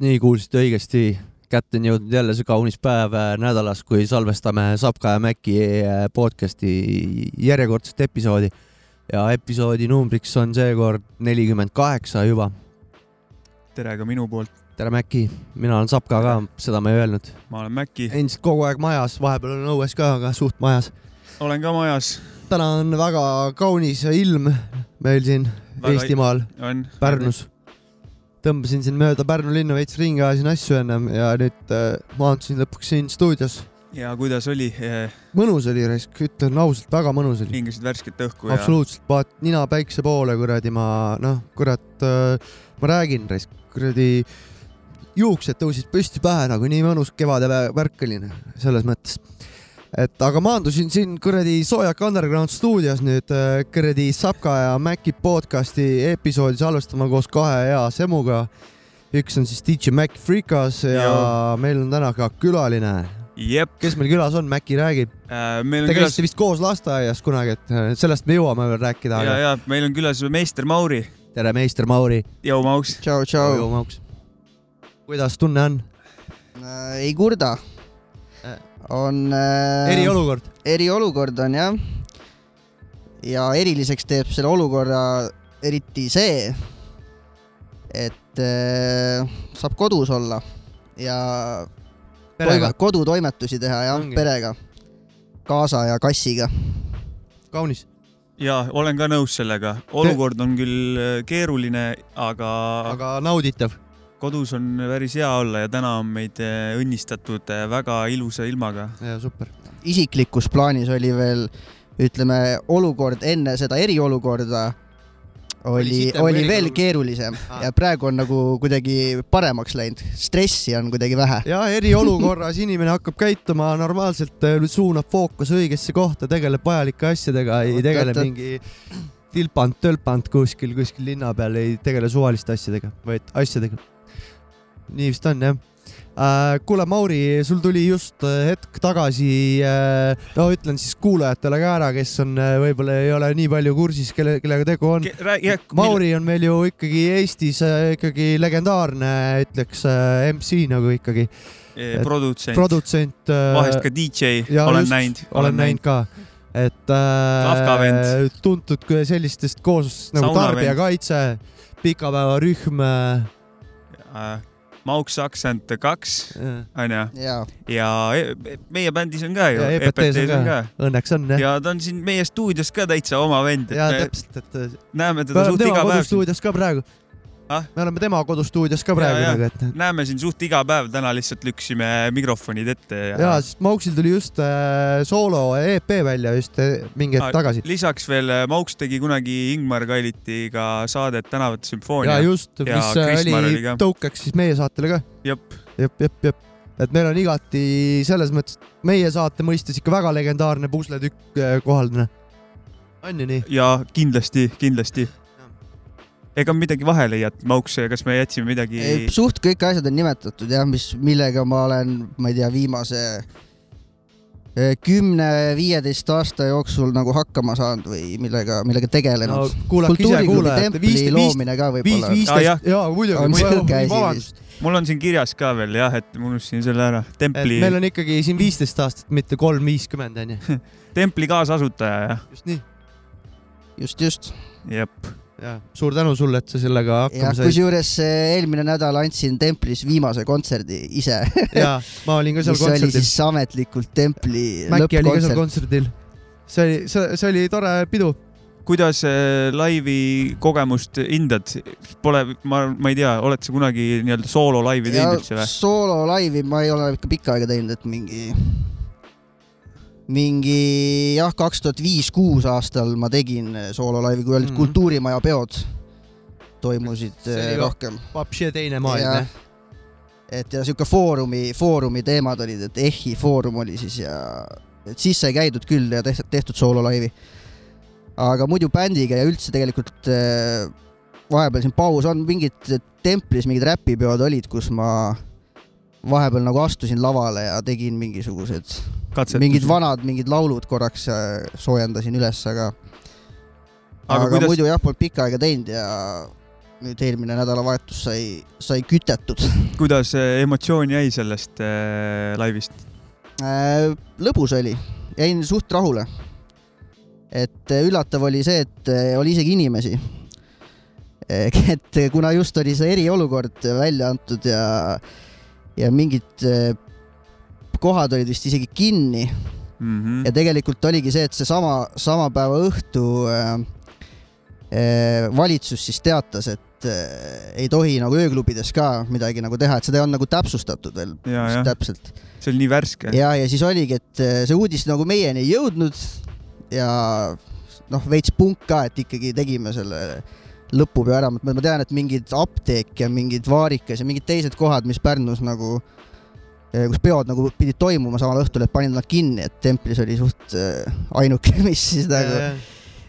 nii, kuulsite õigesti. kätte on jõudnud jälle see kaunis päev äh, nädalas, kui salvestame Sapka ja Mäki äh, podcasti järjekordset episoodi. ja episoodi numbriks on seekord nelikümmend kaheksa juba. tere ka minu poolt. tere, Mäki, mina olen Sapka ka, seda ma ei öelnud. ma olen Mäki. endiselt kogu aeg majas, vahepeal olen õues ka, aga suht majas. olen ka majas. täna on väga kaunis ilm meil siin väga Eestimaal, Pärnus tõmbasin siin mööda Pärnu linna veits ringi, ajasin asju ennem ja nüüd äh, maandusin lõpuks siin stuudios. ja kuidas oli? mõnus oli raisk, ütlen ausalt, väga mõnus oli. hingasid värsket õhku ja? absoluutselt, vaat nina päikse poole kuradi ma noh, kurat äh,, ma räägin raisk, kuradi juuksed tõusid püsti pähe nagu nii mõnus kevade värk oli selles mõttes et aga maandusin siin kuradi Soojak Underground stuudios nüüd äh, kuradi Sapka ja Maci podcasti episoodi salvestama koos kahe hea semuga. üks on siis DJ Mac Freekas ja Yo. meil on täna ka külaline. kes meil külas on, Maci räägib äh,. Te käisite vist koos lasteaias kunagi, et äh, sellest me jõuame veel rääkida. ja aga..., ja meil on külas meister Mauri. tere, meister Mauri. Jou Mauks. tšau, tšau. Kuidas tunne on äh,? ei kurda on äh,. eriolukord. eriolukord on jah. ja eriliseks teeb selle olukorra eriti see, et äh, saab kodus olla ja toime, kodutoimetusi teha jah, perega, kaasa ja kassiga. kaunis ja olen ka nõus sellega, olukord on küll äh, keeruline, aga. aga nauditav kodus on päris hea olla ja täna on meid eh, õnnistatud eh, väga ilusa ilmaga. ja super. isiklikus plaanis oli veel, ütleme, olukord enne seda eriolukorda oli, oli, oli veel keerulisem ah. ja praegu on nagu kuidagi paremaks läinud, stressi on kuidagi vähe. ja eriolukorras inimene hakkab käituma normaalselt, eh, suunab fookuse õigesse kohta, tegeleb vajalike asjadega, ei tegele mingi tilpant-tölpant kuskil, kuskil linna peal, ei tegele suvaliste asjadega, vaid asjadega nii vist on jah äh,. kuule, Mauri, sul tuli just äh, hetk tagasi äh,, no ütlen siis kuulajatele ka ära, kes on, võib-olla ei ole nii palju kursis, kelle, kellega tegu on. Mauri on meil ju ikkagi Eestis ikkagi legendaarne, ütleks MC nagu ikkagi. produtsent, produtsent. vahest ka DJ, olen just, näinud. olen näinud ka et äh, tuntud sellistest kooslustest nagu Tarbijakaitse, pikapäevarühm äh, Mauks Accent kaks, onju. ja e, meie bändis on ka ju. EPT-s on ka, õnneks on jah. ja ta on siin meie stuudios ka täitsa oma vend. ja täpselt, et. näeme teda suht iga päev. stuudios ka praegu ah?. me oleme tema kodustuudios ka praegu nagu, et. näeme siin suht iga päev, täna lihtsalt lükkasime mikrofonid ette ja. ja, sest Mauksil tuli just äh, soolo EP välja just äh, mingi hetk ah, tagasi. lisaks veel äh, Mauks tegi kunagi Ingmar Kailitiga saadet Tänavate sümfoonia. ja just, mis äh, oli, oli tõukeks siis meie saatele ka. jep. jep, jep, jep et meil on igati selles mõttes meie saate mõistes ikka väga legendaarne pusletükk äh, kohal. on ju nii? ja kindlasti, kindlasti ega midagi vahele ei jätnud, Mauks, kas me jätsime midagi? suht kõik asjad on nimetatud jah, mis, millega ma olen, ma ei tea, viimase eh, kümne-viieteist aasta jooksul nagu hakkama saanud või millega, millega tegelenud no,. kultuuriklubi templi loomine ka võib-olla. viis, viisteist, jaa muidugi. mul on siin kirjas ka veel jah, et ma unustasin selle ära. templi. meil on ikkagi siin viisteist aastat, mitte kolm viiskümmend onju. templi kaasasutaja jah. just nii. just, just. jep ja suur tänu sulle, et sa sellega hakkama said. kusjuures eh, eelmine nädal andsin templis viimase kontserdi ise ja, ma olin ka seal mis kontserdil. mis oli siis ametlikult templi Mäkki oli ka seal kontserdil. see oli, see, see oli tore pidu. kuidas äh, laivi kogemust hindad? Pole, ma, ma ei tea, oled sa kunagi nii-öelda soololaivi teinud üldse või? soololaivi ma ei ole ikka pikka aega teinud, et mingi mingi jah, kaks tuhat viis-kuus aastal ma tegin soololaivi, kui olid mm -hmm. Kultuurimaja peod, toimusid eh, rohkem. hoopis teine maailm, jah? et ja sihuke foorumi, foorumi teemad olid, et EHI foorum oli siis ja et siis sai käidud küll ja tehtud, tehtud soololaivi. aga muidu bändiga ja üldse tegelikult äh, vahepeal siin paus on, mingid templis mingid räpipeod olid, kus ma vahepeal nagu astusin lavale ja tegin mingisugused Katsetus. mingid vanad, mingid laulud korraks äh, soojendasin üles, aga aga, aga kuidas... muidu jah, polnud pikka aega teinud ja nüüd eelmine nädalavahetus sai, sai kütetud. kuidas äh, emotsioon jäi sellest äh, laivist? Äh, lõbus oli, jäin suht rahule. et äh, üllatav oli see, et oli isegi inimesi. et kuna just oli see eriolukord välja antud ja, ja mingid kohad olid vist isegi kinni Mhm. ja tegelikult oligi see, et seesama, sama päeva õhtu äh, äh, valitsus siis teatas, et äh, ei tohi nagu ööklubides ka midagi nagu teha, et seda ei olnud nagu täpsustatud veel ja, jah, täpselt. see oli nii värske. ja, ja siis oligi, et äh, see uudis nagu meieni ei jõudnud ja noh, veits punk ka, et ikkagi tegime selle lõpupeo ära, ma ma tean, et mingid apteek ja mingid Vaarikas ja mingid teised kohad, mis Pärnus nagu, kus peod nagu pidid toimuma samal õhtul, et panid nad kinni, et templis oli suht äh, ainuke, mis siis nagu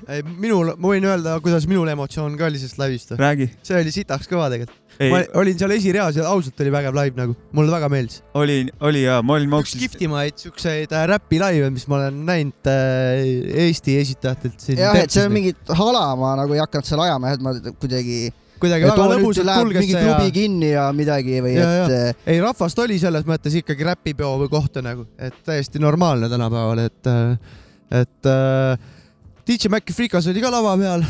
ei, minul, ma võin öelda, kuidas minul emotsioon ka oli sellest laivist. räägi. see oli sitaks kõva tegelikult. ma, olin seal esireas ja ausalt oli vägev laiv nagu, mulle väga meeldis. oli, oli ja ma olin üks Mauksil. kihvtimaid siukseid äh, räpilaive, mis ma olen näinud äh, Eesti esitajatelt siin. jah, et see on. mingit hala ma nagu ei hakanud seal ajama, et ma kuidagi, kuidagi et väga lõbusalt läheb kulges mingi see ja klubi kinni ja midagi või Ja, et äh, ei rahvast oli selles mõttes ikkagi räpipeo või kohta nagu, et täiesti normaalne tänapäeval, et, et äh, DJ Maci Frikas oli ka lava peal.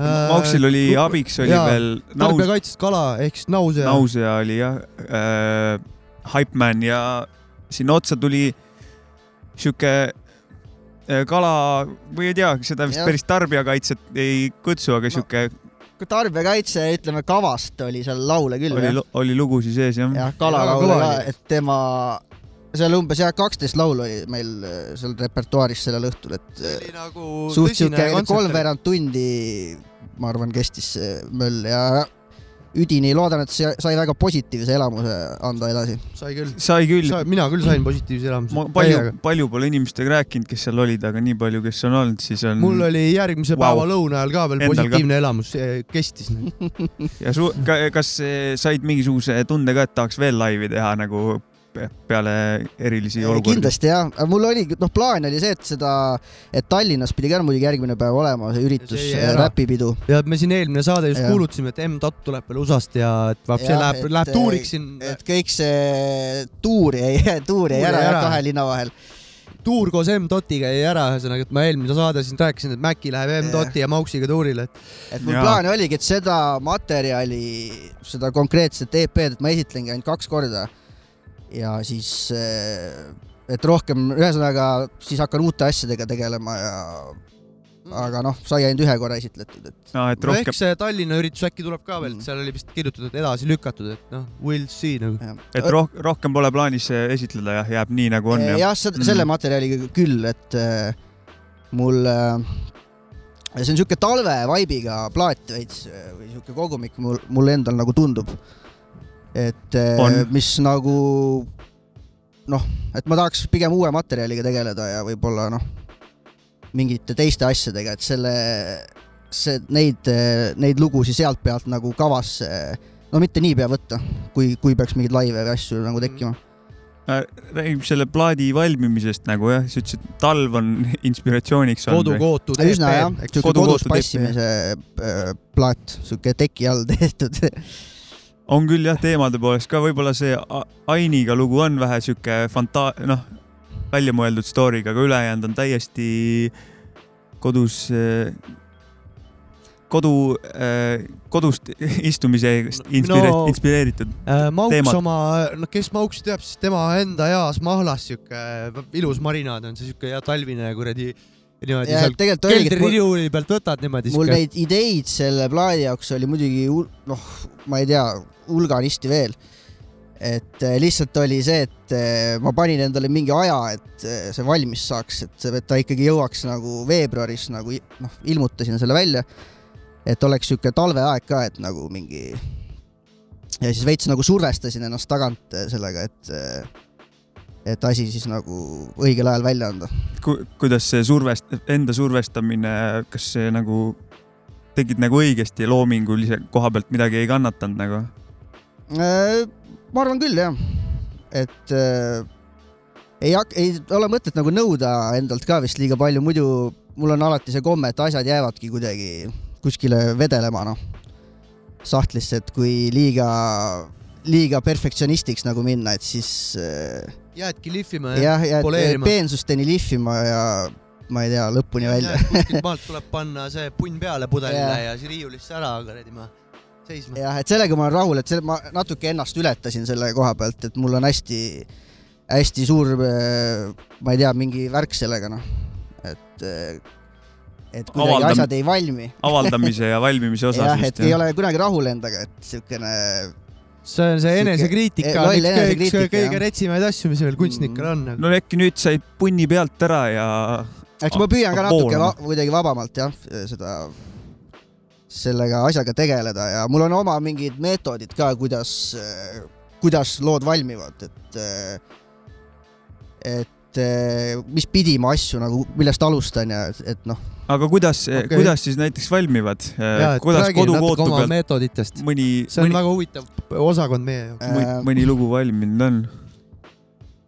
Mauksil oli abiks oli jaa, veel Naus, tarbijakaitsest kala ehk siis Nausea. Nausea oli jah äh,, Hypeman ja sinna otsa tuli sihuke äh, kala või ei tea, seda vist Jah. päris tarbijakaitset ei kutsu, aga No, sihuke tarbijakaitse, ütleme kavast oli seal laule küll oli oli lugusid sees jah. jah, kalalaule ka oli., et tema seal umbes jah, kaksteist laulu oli meil äh, seal repertuaaris sellel õhtul, et see äh, oli nagu suht kontsert. kolmveerand tundi, ma arvan, kestis see möll ja üdini loodan, et see sai väga positiivse elamuse anda edasi. sai küll. sai küll, mina küll sain positiivse elamuse ma. palju, palju pole inimestega rääkinud, kes seal olid, aga nii palju, kes on olnud, siis on. mul oli järgmise Vau. päeva lõuna ajal ka veel Endal ka. positiivne elamus, kestis. ja su-, kas eh, said mingisuguse tunde ka, et tahaks veel laivi teha nagu peale erilisi olukordi? kindlasti jah, mul oli, noh, plaan oli see, et seda, et Tallinnas pidi ka muidugi järgmine päev olema see üritus See, räpipidu. ja me siin eelmine saade just Jah. kuulutasime, et M-Dot tuleb veel USA-st ja et vapsi Jah, läheb, läheb tuuriks siin. et kõik see tuur jäi, tuur jäi ära ära. kahe linna vahel. tuur koos M-Dotiga jäi ära, ühesõnaga, et ma eelmine saade siin rääkisin, et Maci läheb M-Doti ja Mauksiga tuurile, et et mul plaan oligi, et seda materjali, seda konkreetset EP-d, et ma esitlengi ainult kaks korda. Ja siis, et rohkem, ühesõnaga siis hakkan uute asjadega tegelema ja aga noh, sai ainult ühe korra esitletud, et no, et no rohkem ehk, see Tallinna üritus äkki tuleb ka veel Mm., seal oli vist kirjutatud, et edasi lükatud, et noh, we'll see nagu. et roh-, rohkem pole plaanis eh, esitleda jah, jääb nii nagu on Eh, jah? jah, Mhm. selle materjaliga küll, et äh, mul äh, see on siuke talve vibe'iga plaat veits või siuke kogumik mul, mul endal nagu tundub. Et äh, On. mis nagu noh, et ma tahaks pigem uue materjaliga tegeleda ja võib-olla noh, mingite teiste asjadega, et selle, see, neid, neid lugusid sealt pealt nagu kavasse no mitte niipea võtta, kui, kui peaks mingeid laive või asju nagu tekkima. räägime selle plaadi valmimisest nagu jah, sa ütlesid, et talv on inspiratsiooniks kodukootu üsna jah, teeb, siuke Kodukootu kodus passimise äh, plaat, siuke teki all tehtud. On küll jah, teemade poolest ka võib-olla see Ainiga lugu on vähe sihuke fanta-, noh, välja mõeldud story'ga, aga ülejäänud on täiesti kodus, kodu, kodust istumisest inspire- No- inspireeritud. Äh, Mauks teemad. oma, noh, kes Mauksi teab, siis tema enda eas mahlas siuke ilus marinaad on see siuke hea talvine kuradi niimoodi ja seal et mul, keldririiuli pealt võtad niimoodi mul neid ideid selle plaadi jaoks oli muidugi noh, ma ei tea, hulganisti veel. et äh, lihtsalt oli see, et äh, ma panin endale mingi aja, et äh, see valmis saaks, et, et ta ikkagi jõuaks nagu veebruaris nagu noh, ilmutasin selle välja. et oleks siuke talveaeg ka, et nagu mingi ja siis veits nagu survestasin ennast tagant sellega, et et asi siis nagu õigel ajal välja anda. Ku, kuidas see survest-, enda survestamine, kas see nagu, tegid nagu õigesti loomingulise koha pealt midagi ei kannatanud nagu? Äh, ma arvan küll jah, et äh, ei hak-, ei ole mõtet nagu nõuda endalt ka vist liiga palju, muidu mul on alati see komme, et asjad jäävadki kuidagi kuskile vedelema, noh. sahtlisse, et kui liiga, liiga perfektsionistiks nagu minna, et siis äh, jäädki lihvima jah, jääd poleerima. peensusteni lihvima ja ma ei tea, lõpuni välja. kuskilt maalt tuleb panna see punn peale pudelile Jah. ja siis riiulisse ära kuradi ma seisma. jah, et sellega ma olen rahul, et selle, ma natuke ennast ületasin selle koha pealt, et mul on hästi, hästi suur, ma ei tea, mingi värk sellega noh, et, et kuidagi Avaldam- asjad ei valmi. avaldamise ja valmimise osas jah, et vist ei ole kunagi rahul endaga, et siukene see on see enesekriitika üks kõige- retsimaid asju, mis meil kunstnikel on. no äkki nüüd said punni pealt ära ja eks ma püüan ka Ah, natuke va kuidagi vabamalt jah, seda, sellega asjaga tegeleda ja mul on oma mingid meetodid ka, kuidas, kuidas lood valmivad, et, et mis pidi ma asju nagu, millest alustan ja et, et noh, aga kuidas Okei. okay., kuidas siis näiteks valmivad? et kuidas kodukootu pealt meetoditest. mõni, see on mõni, väga huvitav osakond meie jaoks. Äh, mõni, mõni lugu valminud on?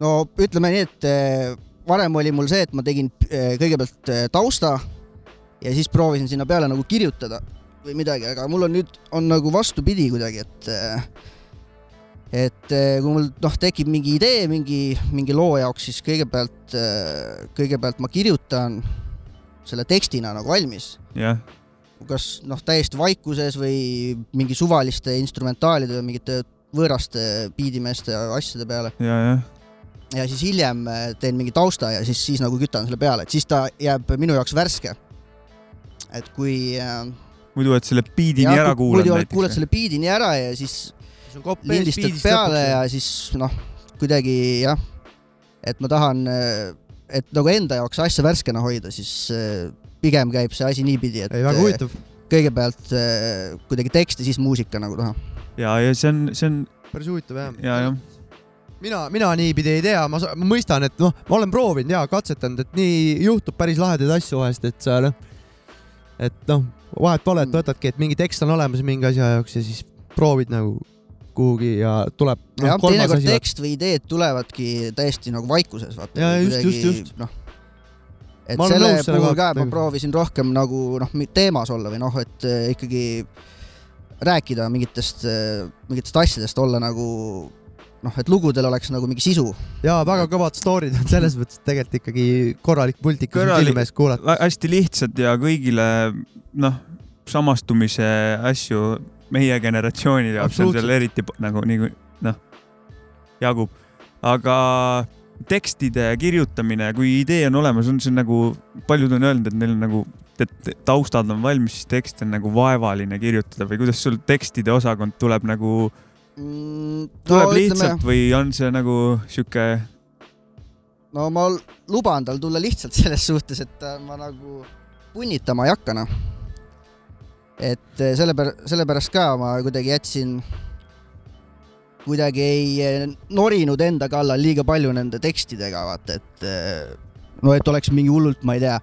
no ütleme nii, et eh, varem oli mul see, et ma tegin eh, kõigepealt eh, tausta ja siis proovisin sinna peale nagu kirjutada või midagi, aga mul on nüüd, on nagu vastupidi kuidagi, et eh, et eh, kui mul noh, tekib mingi idee mingi, mingi loo jaoks, siis kõigepealt, kõigepealt ma kirjutan selle tekstina nagu valmis, jah, kas noh, täiesti vaikuses või mingi suvaliste instrumentaalide või mingite võõraste biidimeeste ja asjade peale? Ja, jah, ja siis hiljem äh, teen mingi tausta ja siis, siis nagu kütan selle peale, et siis ta jääb minu jaoks värske. et kui äh, muidu oled selle biidi nii ära kuulanud muidu oled- kuulad näiteks. selle biidi nii ära ja siis lindistad peale ja siis noh, kuidagi jah, et ma tahan, et nagu enda jaoks asja värskena hoida, siis äh, pigem käib see asi niipidi, et ei, väga äh, huvitav. kõigepealt äh, kuidagi tekst ja siis muusika nagu taha. ja, ja see on, see on päris huvitav jah. ja, jah, mina, mina niipidi ei tea, ma, ma mõistan, et noh, ma olen proovinud ja katsetanud, et nii juhtub päris lahedaid asju vahest, et sa noh, et noh, vahet pole, et Mm. võtadki, et mingi tekst on olemas mingi asja jaoks ja siis proovid nagu kuhugi ja tuleb no, jah, teinekord tekst või ideed tulevadki täiesti nagu vaikuses, vaata. Jaa, just, just, just. noh, et selle puhul ka ma nagu- proovisin rohkem nagu noh, teemas olla või noh, et eh, ikkagi rääkida mingitest, mingitest asjadest, olla nagu noh, et lugudel oleks nagu mingi sisu. ja väga kõvad story'd on selles mõttes, et tegelikult ikkagi korralik multikas on silme ees kuulata. hästi lihtsad ja kõigile noh, samastumise asju meie generatsiooni jaoks on seal eriti nagu nii noh, jagub, aga tekstide kirjutamine, kui idee on olemas, on see nagu, paljud on öelnud, et neil on nagu, et taustad on valmis, siis tekst on nagu vaevaline kirjutada või kuidas sul tekstide osakond tuleb nagu, Mm, tuleb no, no, ütleme, lihtsalt või on see nagu sihuke, no ma luban tal tulla lihtsalt selles suhtes, et ma nagu punnitama ei hakka, noh. Et eh, selle pär-, sellepärast ka ma kuidagi jätsin, kuidagi ei eh, norinud enda kallal liiga palju nende tekstidega, vaata, et eh, no et oleks mingi hullult, ma ei tea,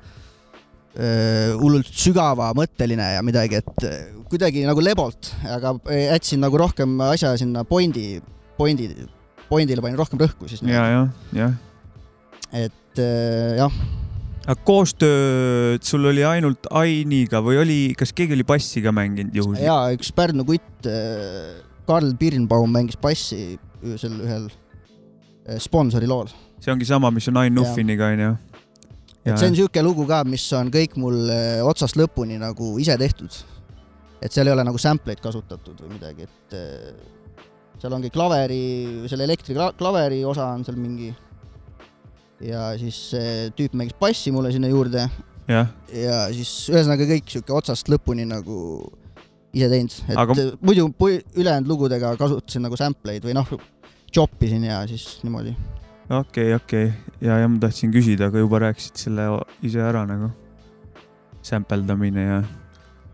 hullult sügavamõtteline ja midagi, et kuidagi nagu lebolt, aga jätsin nagu rohkem asja sinna pointi, pointi, pointile panin rohkem rõhku siis. ja, jah, jah. et jah, aga koostööd sul oli ainult Ainiga või oli, kas keegi oli bassi ka mänginud juhuslikult? ja üks Pärnu kutt, Karl Birnbaum mängis bassi sel ühel äh, sponsori lool. see ongi sama, mis on Ain Jaa. Nuffiniga onju. et see on siuke lugu ka, mis on kõik mul äh, otsast lõpuni nagu ise tehtud. et seal ei ole nagu sample eid kasutatud või midagi, et äh, seal ongi klaveri, selle elektriklaveri osa on seal mingi. Ja siis see tüüp mängis bassi mulle sinna juurde. Ja siis ühesõnaga kõik sihuke otsast lõpuni nagu ise teinud, et Aga- muidu ülejäänud lugudega kasutasin nagu sample eid või noh, chop isin ja siis niimoodi. okei, okei. Ja, ja ma tahtsin küsida, aga juba rääkisid selle ise ära nagu. sämpeldamine ja,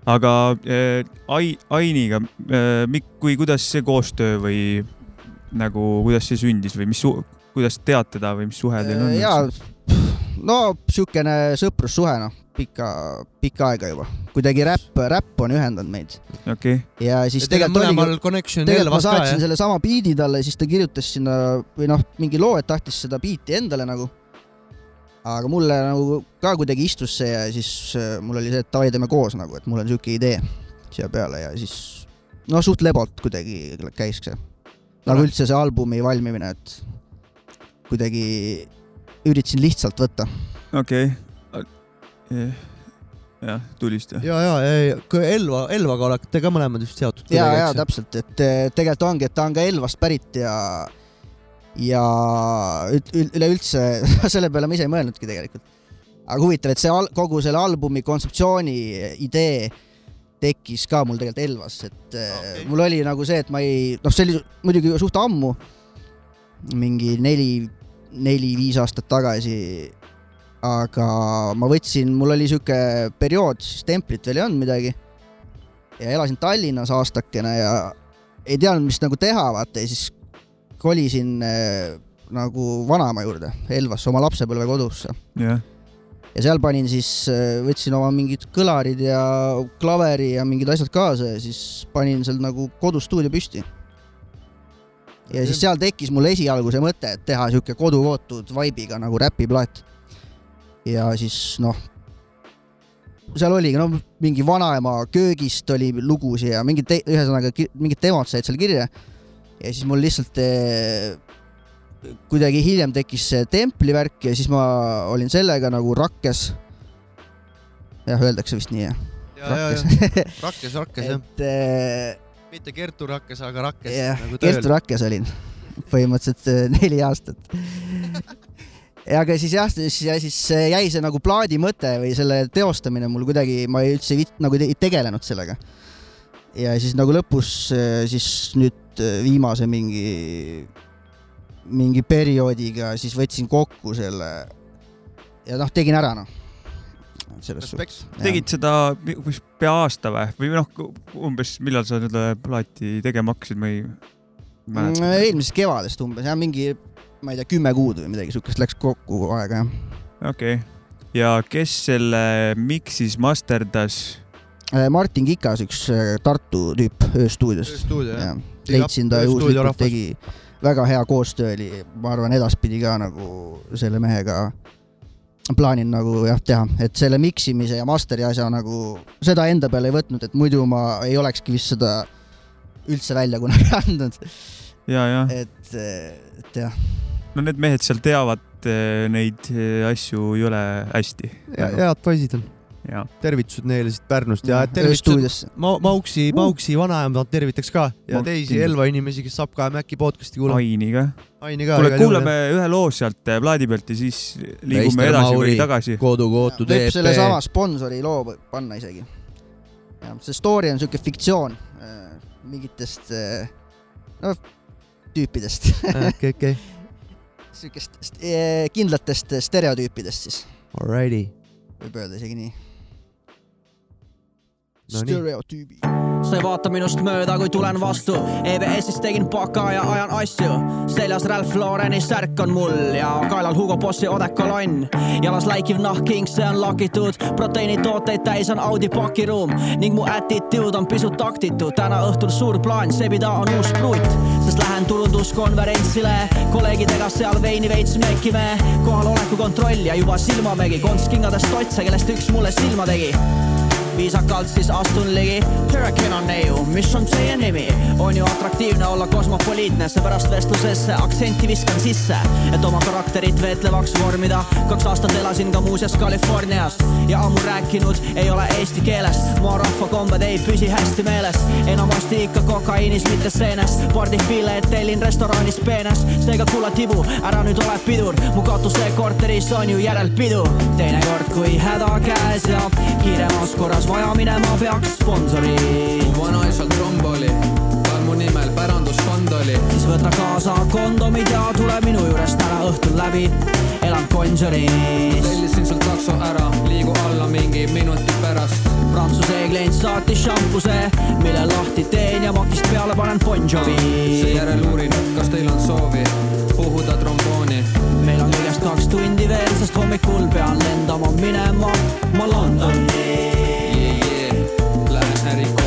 aga äh, Ai-, Ainiga äh,, kui, kuidas see koostöö või nagu, kuidas see sündis või mis, kuidas tead teda või mis suhe teil on? Jaa, no siukene sõprussuhe noh, pikka, pikka aega juba, kuidagi räpp, räpp on ühendanud meid okei, ja siis on tegelikult oligi tegelikult ma saatsin sellesama biidi talle, siis ta kirjutas sinna või noh, mingi loo, et tahtis seda biiti endale nagu. aga mulle nagu ka kuidagi istus see ja siis äh, mul oli see, et davai, teeme koos nagu, et mul on siuke idee siia peale ja siis no suht lebalt kuidagi käis see. nagu üldse see albumi valmimine, et kuidagi üritasin lihtsalt võtta. okei okay.. jah, tulista. ja, ja, ja ka Elva, Elvaga olete ka mõlemad vist seotud. ja, ja. täpselt, et eh, tegelikult ongi, et ta on ka Elvast pärit ja ja üld- üld- üleüldse selle peale ma ise ei mõelnudki tegelikult. aga huvitav, et see al kogu selle albumi kontseptsiooni idee tekkis ka mul tegelikult Elvas, et okay. Okei. mul oli nagu see, et ma ei, noh, see oli muidugi suht ammu, mingi neli, neli-viis aastat tagasi. aga ma võtsin, mul oli sihuke periood, siis templit veel ei olnud midagi ja elasin Tallinnas aastakene ja ei teadnud, mis nagu teha, vaata ja siis kolisin äh, nagu vanaema juurde Elvasse oma lapsepõlvekodusse jah, ja seal panin siis, võtsin oma mingid kõlarid ja klaveri ja mingid asjad kaasa ja siis panin seal nagu kodustuudio püsti. Ja siis seal tekkis mul esialgu see mõte, et teha sihuke kodukootud vibe'iga nagu räpiplaat. ja siis noh, seal oligi no mingi vanaema köögist oli lugusid ja mingid, ühesõnaga mingid demod said seal kirja. ja siis mul lihtsalt eh, kuidagi hiljem tekkis see templi värk ja siis ma olin sellega nagu rakkes. jah, öeldakse vist nii jah? ja, ja, ja Rakkes, Rakkes jah, et äh, mitte Kertu Rakkes, aga Rakkes jah, nagu Kertu tööl. Rakkes olin põhimõtteliselt äh, neli aastat. ja aga siis jah, siis, ja siis jäi see nagu plaadi mõte või selle teostamine mul kuidagi, ma ei üldse vit- nagu ei tegelenud sellega. ja siis nagu lõpus äh, siis nüüd äh, viimase mingi, mingi perioodiga siis võtsin kokku selle ja noh, tegin ära noh. Selles Respekt. suhtes. tegid seda umbes pea aasta või, või noh, umbes millal sa seda plaati tegema hakkasid, ma ei mäleta. Mm, eelmisest kevadest umbes jah, mingi ma ei tea, kümme kuud või midagi siukest läks kokku aega jah. okei, ja kes selle miksis, masterdas? Martin Kikas, üks äh, Tartu tüüp ööstuudiost. stuudio jah. leidsin ta Ööstuudio juhuslikult, tegi väga hea koostöö oli, ma arvan, edaspidi ka nagu selle mehega plaanin nagu jah teha, et selle miksimise ja masteri asja nagu seda enda peale ei võtnud, et muidu ma ei olekski vist seda üldse välja kunagi andnud, ja, ja, et, et jah, no need mehed seal teavad eh, neid eh, asju jõle hästi. head poisid on. ja, tervitused neile siit Pärnust ja tervitused ööstuudiosse. Ma-, Mauksi, Mauksi vanaemad tervitaks ka ja Ma teisi kindlasti. Elva inimesi, kes Sapp ka Mäkki podcast'i kuulab. Aini ka. Aini ka. kuule, kuulame ühe loo sealt eh, plaadi pealt ja siis liigume Meister edasi Mauri. või tagasi. kodu kootud võib sellesama sponsori loo panna isegi. see story on siuke fiktsioon äh, mingitest äh, no tüüpidest, okei, okei. siukest st- eh, kindlatest stereotüüpidest siis, Alrighty. võib öelda isegi nii. No sa ei vaata minust mööda, kui tulen vastu. EBS-is tegin baka ja ajan asju. seljas Ralph Laureni särk on mul ja kaelal Hugo Bossi odekolonn. jalas läikiv nahkking, see on lakitud. proteiinitooteid täis on Audi pakiruum ning mu attitude on pisut taktitu. täna õhtul suur plaan, sebida on uus pruut, sest lähen turunduskonverentsile. kolleegidega seal veini veits mekime. kohaloleku kontroll ja juba silmamägi, kontskingadest totse, kellest üks mulle silma tegi viisakalt siis astun ligi. Hurricane on neiu, mis on teie nimi? on ju atraktiivne olla kosmopoliitne, seepärast vestlusesse aktsenti viskan sisse, et oma karakterit veetlevaks vormida. kaks aastat elasin ka muuseas Californias ja ammu rääkinud ei ole eesti keeles. maa rahvakombed ei püsi hästi meeles, enamasti ikka kokaiinis, mitte seenes. pardifileed tellin restoranis peenes, seega kuula tibu, ära nüüd ole pidur, mu katuse korteris on ju järelpidu. teinekord, kui häda käes ja kiiremas korras vaja minema peaks sponsori, vanaisal tromboli, tal mu nimel pärandusfond oli. siis võta kaasa kondomid ja tule minu juurest täna õhtul läbi. elan Conjuris, tellisin sul takso ära, liigu alla mingi minuti pärast. Prantsuse klient saatis šampuse, mille lahti teen ja makist peale panen Bon Jovi. seejärel uurin, kas teil on soovi puhuda trombooni. meil on kõigest kaks tundi veel, sest hommikul pean lendama minema ma Londoni. Lähen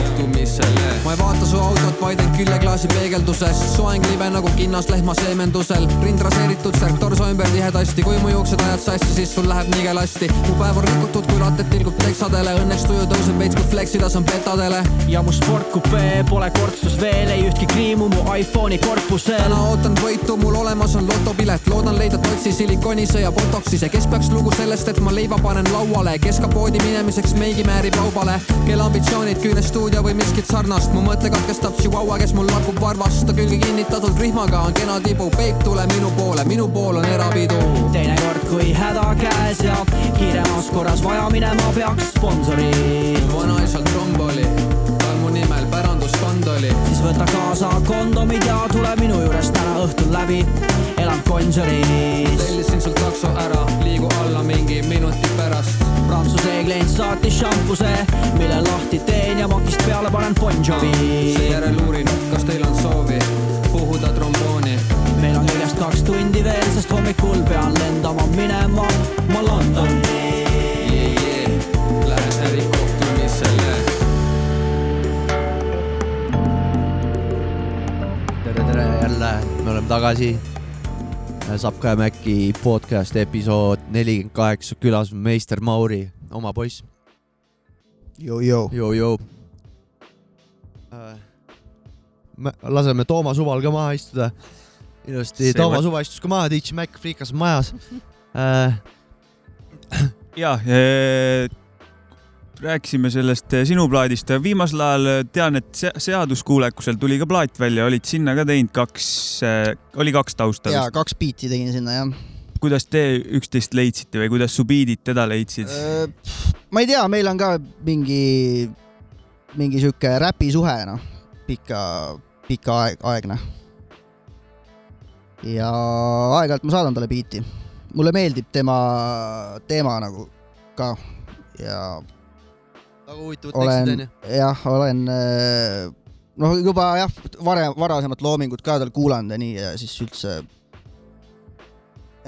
ärikohtumisele. ma ei vaata su autot, vaid end küljeklaasi peegelduses, soeng libe nagu kinnas lehma seemendusel, rind raseeritud, särk torso ümber tihedasti, kui mu juuksed ajad sassi, siis sul läheb nigelasti. mu päev on rikutud, kui rattad tilgub teksadele, õnneks tuju tõuseb veits, kui fleksida saan petadele. ja mu sportkupee pole kortsus veel ei ühtki kriimu mu iPhone'i korpusel. täna ootan võitu, mul olemas on lotopilet, loodan leida totsi silikoonise ja botoxis ja kes peaks lugu sellest, et ma leiva panen lauale, kes ka poodi minemiseks meigi määrib laubale. kelle ambitsioonid, küüne stuudio või miskit sarnast, mu mõte katkestab Chihuahua, kes mul lakub varvast, ta külge kinnitatud rihmaga on kena tibu, peip tule minu poole, minu pool on erapidu. teinekord, kui häda käes ja kiiremas korras vaja minema peaks sponsorid, vanaisal tromboli, tal mu nimel pärandusfond oli. siis võta kaasa kondomid ja tule minu juures täna õhtul läbi. elan Gonsiori's. tellisin sul takso ära, liigu alla mingi minuti pärast. Prantsuse klient saatis šampuse, mille lahti teen ja makist peale panen Bon Jovi. seejärel uurin, kas teil on soovi puhuda trombooni. meil on kõigest kaks tundi veel, sest hommikul pean lendama minema ma Londoni. jee, lähen ärikohtumisele. tere, tere jälle, me oleme tagasi. Sapka ja Mäkki podcast episood nelikümmend kaheksa, külas meister Mauri, oma poiss. Me laseme Toomas Uval ka maha istuda. ilusti Toomas Uva istus ka maha, DJ Mac friikas majas. ja rääkisime sellest eh, sinu plaadist. viimasel ajal eh, tean, et se- seaduskuulekusel tuli ka plaat välja, olid sinna ka teinud kaks, oli kaks tausta ja vist. kaks biiti tegin sinna jah. kuidas te üksteist leidsite või kuidas su biidid teda leidsid? ma ei tea, meil on ka mingi, mingi sihuke räpisuhe noh, pika, pika aeg, aegne. ja aeg-ajalt ma saadan talle biiti. mulle meeldib tema teema nagu ka ja väga huvitavad olen tekstid onju., jah, olen äh, noh, juba jah, varem, varasemat loomingut ka tal kuulanud ja nii ja siis üldse.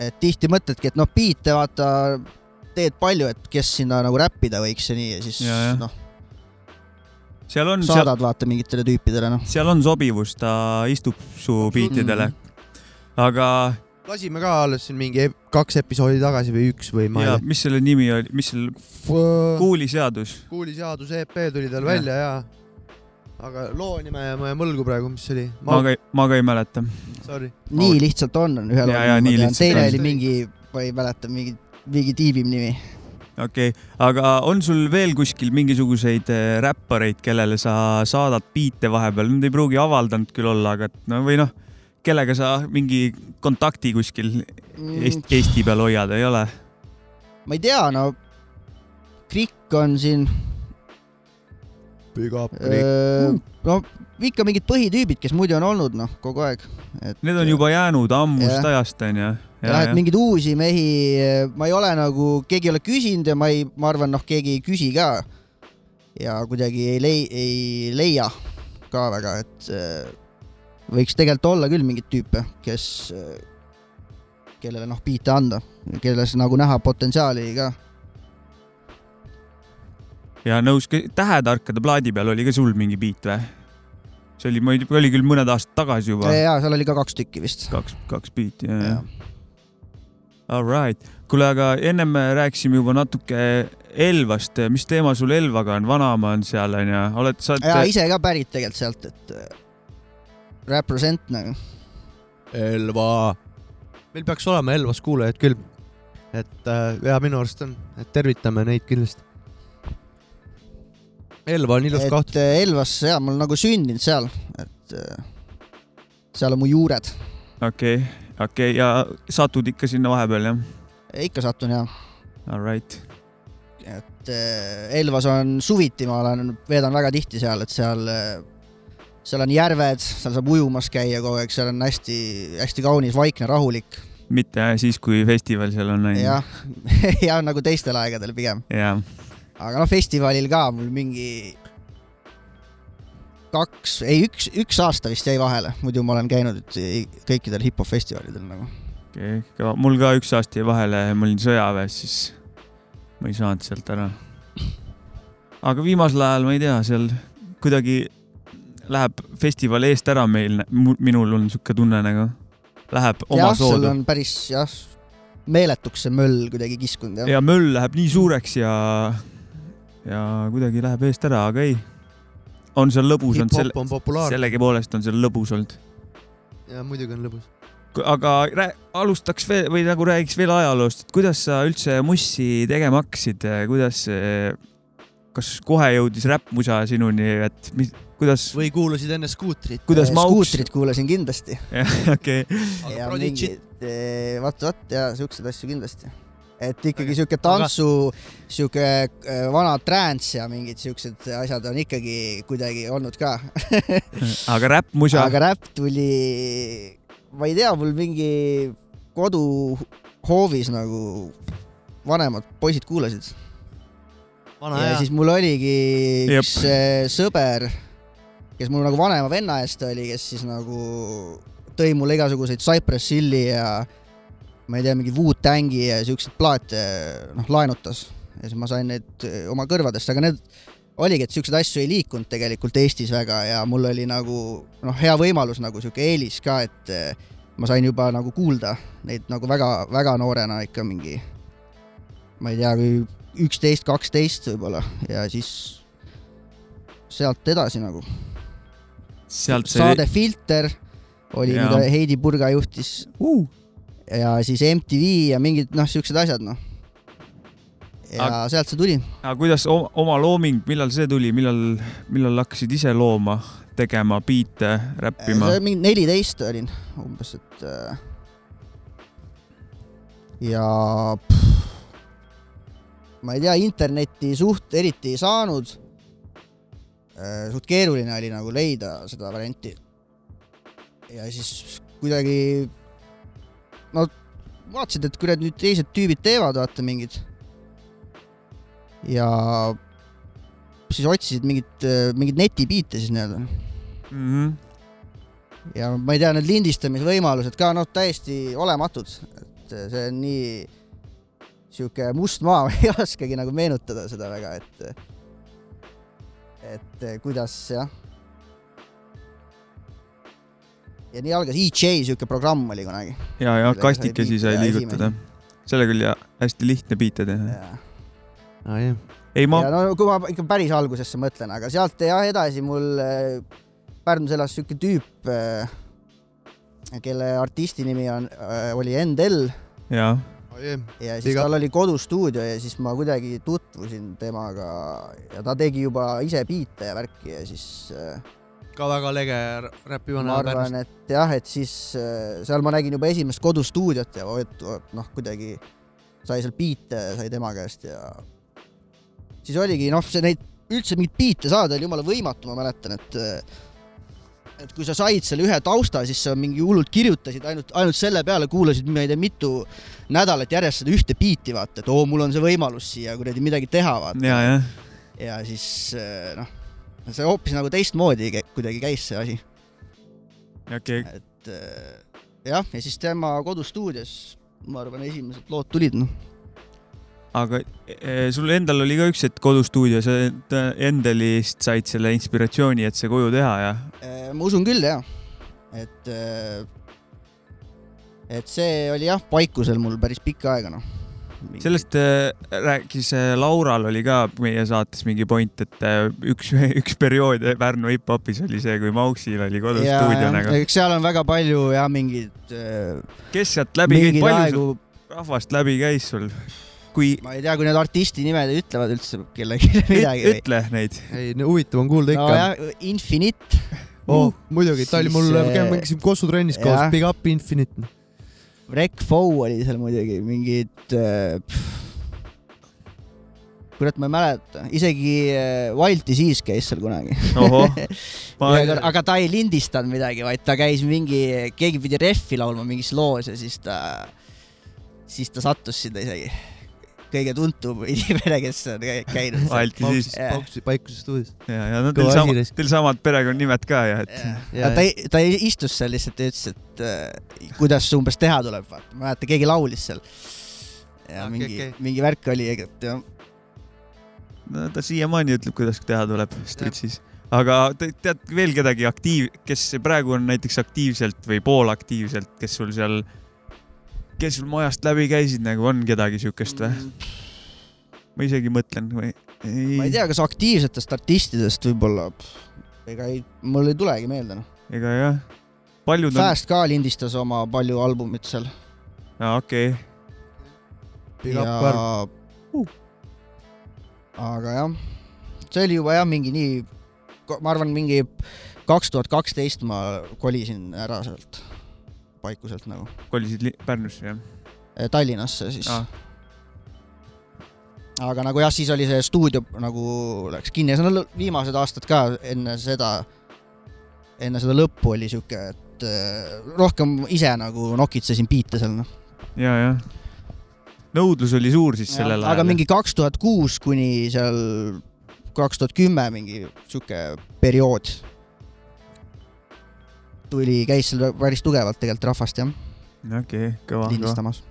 et tihti mõtledki, et noh, biite vaata, teed palju, et kes sinna nagu räppida võiks ja nii ja siis noh, seal on, seal, saadad vaata mingitele tüüpidele noh. seal on sobivus, ta istub su biitidele. aga lasime ka alles siin mingi kaks episoodi tagasi või üks või ma ja ei mis selle nimi oli, mis selle tea. kuuliseadus? kuuliseaduse EP tuli tal välja ja. aga loo nime ma jään võlgu praegu, mis see oli? ma ka, ma ka ei mäleta. Sorry. nii lihtsalt on, on Ja, ja, nii lihtsalt teine on. oli mingi, ma ei mäleta, mingi, mingi tiibim nimi. okei okay., aga on sul veel kuskil mingisuguseid eh, räppareid, kellele sa saadad biite vahepeal, nad ei pruugi avaldanud küll olla, aga et no või noh, kellega sa mingi kontakti kuskil Eesti, Eesti peal hoiad, ei ole? ma ei tea, no Krikk on siin Big up, Öö, no ikka mingid põhitüübid, kes muidu on olnud noh, kogu aeg. Need on juba jäänud ammust ajast, onju. jah, et mingeid uusi mehi ma ei ole nagu, keegi ei ole küsinud ja ma ei, ma arvan, noh, keegi ei küsi ka. ja kuidagi ei lei-, ei leia ka väga, et võiks tegelikult olla küll mingeid tüüpe, kes, kellele noh, biite anda, kelles nagu näha potentsiaali ka. ja nõus, Tähetarkade plaadi peal oli ka sul mingi biit või? see oli, ma ei tea, oli küll mõned aastad tagasi juba. ja seal oli ka kaks tükki vist. kaks, kaks biiti, jah jah. All right, kuule, aga ennem rääkisime juba natuke Elvast, mis teema sul Elvaga on, vanaema on seal onju, oled, sa ja oled, ise ka pärit tegelikult sealt, et represent nagu. Elva. meil peaks olema Elvas kuulajaid küll. et äh, ja minu arust on, et tervitame neid kindlasti. Elva on ilus koht. et äh, Elvas ja ma olen nagu sündinud seal, et äh, seal on mu juured. okei, okei ja satud ikka sinna vahepeal jah? ikka satun ja, All right, et Elvas on suviti, ma olen, veedan väga tihti seal, et seal, seal on järved, seal saab ujumas käia kogu aeg, seal on hästi-hästi kaunis, vaikne, rahulik. mitte siis, kui festival seal on onju. jah, ja nagu teistel aegadel pigem. aga noh, festivalil ka mul mingi kaks, ei üks, üks aasta vist jäi vahele, muidu ma olen käinud kõikidel hip-hop festivalidel nagu. okei okay., mul ka üks aasta jäi vahele, ma olin sõjaväes, siis ma ei saanud sealt ära. aga viimasel ajal ma ei tea, seal kuidagi läheb festival eest ära meil, minul on sihuke tunne nagu, läheb oma jah, sul soodu on päris jah, meeletuks see möll kuidagi kiskunud jah ja möll läheb nii suureks ja, ja kuidagi läheb eest ära, aga ei. on seal lõbus olnud, selle, sellegipoolest on seal lõbus olnud. ja muidugi on lõbus. aga rää- alustaks veel või nagu räägiks veel ajaloost, et kuidas sa üldse mussi tegema hakkasid, kuidas, kas kohe jõudis räppmusa sinuni, et mis, kuidas, või kuulasid enne skuutrit? kuidas mauks, skuutrit kuulasin kindlasti okei, ja mingid, vaat, vaat ja siukseid asju kindlasti. et ikkagi siuke tantsu, siuke äh, vana trance ja mingid siuksed asjad on ikkagi kuidagi olnud ka. aga räppmusa, aga räpp tuli, ma ei tea, mul mingi koduhoovis nagu vanemad poisid kuulasid vana ja hea. siis mul oligi Jep. üks äh, sõber, kes mul nagu vanema venna eest oli, kes siis nagu tõi mulle igasuguseid Cypress Hilli ja ma ei tea, mingi Wu-Tangi ja siukseid plaate noh laenutas ja siis ma sain need äh, oma kõrvadest, aga need oligi, et siukseid asju ei liikunud tegelikult Eestis väga ja mul oli nagu noh, hea võimalus nagu siuke eelis ka, et äh, ma sain juba nagu kuulda neid nagu väga-väga noorena ikka mingi ma ei tea, kui üksteist, kaksteist võib-olla ja siis sealt edasi nagu. Sealt saade see, Filter oli, mida Heidi Purga juhtis uh, ja siis MTV ja mingid noh, siuksed asjad noh. ja Aga- sealt see tuli. aga kuidas oma looming, millal see tuli, millal, millal hakkasid ise looma, tegema biite, räppima? mingi neliteist olin umbes, et äh, ja pff, ma ei tea, internetti suht eriti ei saanud. Suht keeruline oli nagu leida seda varianti. ja siis kuidagi no vaatasid, et kurat nüüd teised tüübid teevad, vaata mingid. ja siis otsisid mingit, mingeid netibiite siis nii-öelda Mm -hmm. ja ma ei tea, need lindistamisvõimalused ka noh, täiesti olematud, et see on nii sihuke must maa, ma ei oskagi nagu meenutada seda väga, et et kuidas jah. ja nii algas EJ sihuke programm oli kunagi. ja, ja kastikesi sai liigutada. sellega oli ja hästi lihtne biite teha. ja, aa jah. ei, ma ja, no kui ma ikka päris algusesse mõtlen, aga sealt jah edasi mul äh, Pärnus elas sihuke tüüp, kelle artisti nimi on, oli Endel jaa, ja siis Iga- tal oli kodustuudio ja siis ma kuidagi tutvusin temaga ja ta tegi juba ise biite ja värki ja siis äh, ka väga lege räpi ma arvan, et jah, et siis äh, seal ma nägin juba esimest kodustuudiot ja et noh, kuidagi sai seal biite sai tema käest ja siis oligi noh, see neid üldse mingeid biite saada oli jumala võimatu, ma mäletan, et äh, et kui sa said selle ühe tausta, siis sa mingi hullult kirjutasid ainult, ainult selle peale kuulasid, ma ei tea, mitu nädalat järjest seda ühte biiti, vaata, et oo, mul on see võimalus siia kuradi midagi teha, vaata. ja, jah. ja siis äh, noh, see hoopis nagu teistmoodi kuidagi käis see asi, okei, et äh, jah, ja siis tema kodustuudios, ma arvan, esimesed lood tulid, noh. Aga e, sul endal oli ka üks hetk kodustuudio, sa et- Endelist said selle inspiratsiooni, et see koju teha ja ma usun küll, jaa, et et see oli jah, paikusel mul päris pikka aega, noh. sellest rääkis Laural oli ka meie saates mingi point, et üks, üks periood Pärnu hip-hopis oli see, kui Mauksil oli kodustuudio nagu. eks seal on väga palju jah, mingeid äh, kes sealt läbi käis, palju aegu rahvast läbi käis sul? kui, ma ei tea, kui need artisti nimed ütlevad üldse kellelegi midagi ütle neid. ei, huvitav on kuulda ikka no,. Infinite, oh, muidugi, ta oli mul äh,, mängisime Kossu trennis koos Big Up Infinite. Rec Foe oli seal muidugi, mingid äh, kurat, ma ei mäleta, isegi äh, Wild Disease käis seal kunagi. ma aga, aga ta ei lindistanud midagi, vaid ta käis mingi, keegi pidi rehvi laulma mingis loos ja siis ta, siis ta sattus sinna isegi. Kõige tuntum inimene, kes on kä- käinud. Valti siis. Paikuse stuudios. ja, ja no teil sama, teil samad perekonnanimed ka ja et ja ta, ta istus seal lihtsalt ja ütles, et äh, kuidas umbes teha tuleb, vaata, ma mäletan, keegi laulis seal. ja Okei, mingi okay., mingi värk oli, et jah, no ta siiamaani ütleb, kuidas teha tuleb Stritsis. aga te- tead veel kedagi aktiiv, kes praegu on näiteks aktiivselt või poolaktiivselt, kes sul seal, kes sul majast läbi käisid, nagu on kedagi siukest või? ma isegi mõtlen või? ma ei tea, kas aktiivsetest artistidest võib-olla, ega ei, mul ei tulegi meelde noh. ega jah, paljud on, Fast ka lindistas oma palju albumit seal okei, Big up Karl. ja aga jah, see oli juba jah, mingi nii, ma arvan, mingi kaks tuhat kaksteist ma kolisin ära sealt paikuselt nagu kolisid li- Pärnusse jah Eh, Tallinnasse siis ah,? aga nagu jah, siis oli see stuudio nagu läks kinni ja see on viimased aastad ka enne seda, enne seda lõppu oli siuke, et eh, rohkem ise nagu nokitsesin biite seal noh. ja, jah. nõudlus oli suur siis sellel ajal. aga mingi kaks tuhat kuus kuni seal kaks tuhat kümme mingi siuke periood tuli, käis seal päris tugevalt tegelikult rahvast jah, okei, kõva, kõva. lindistamas.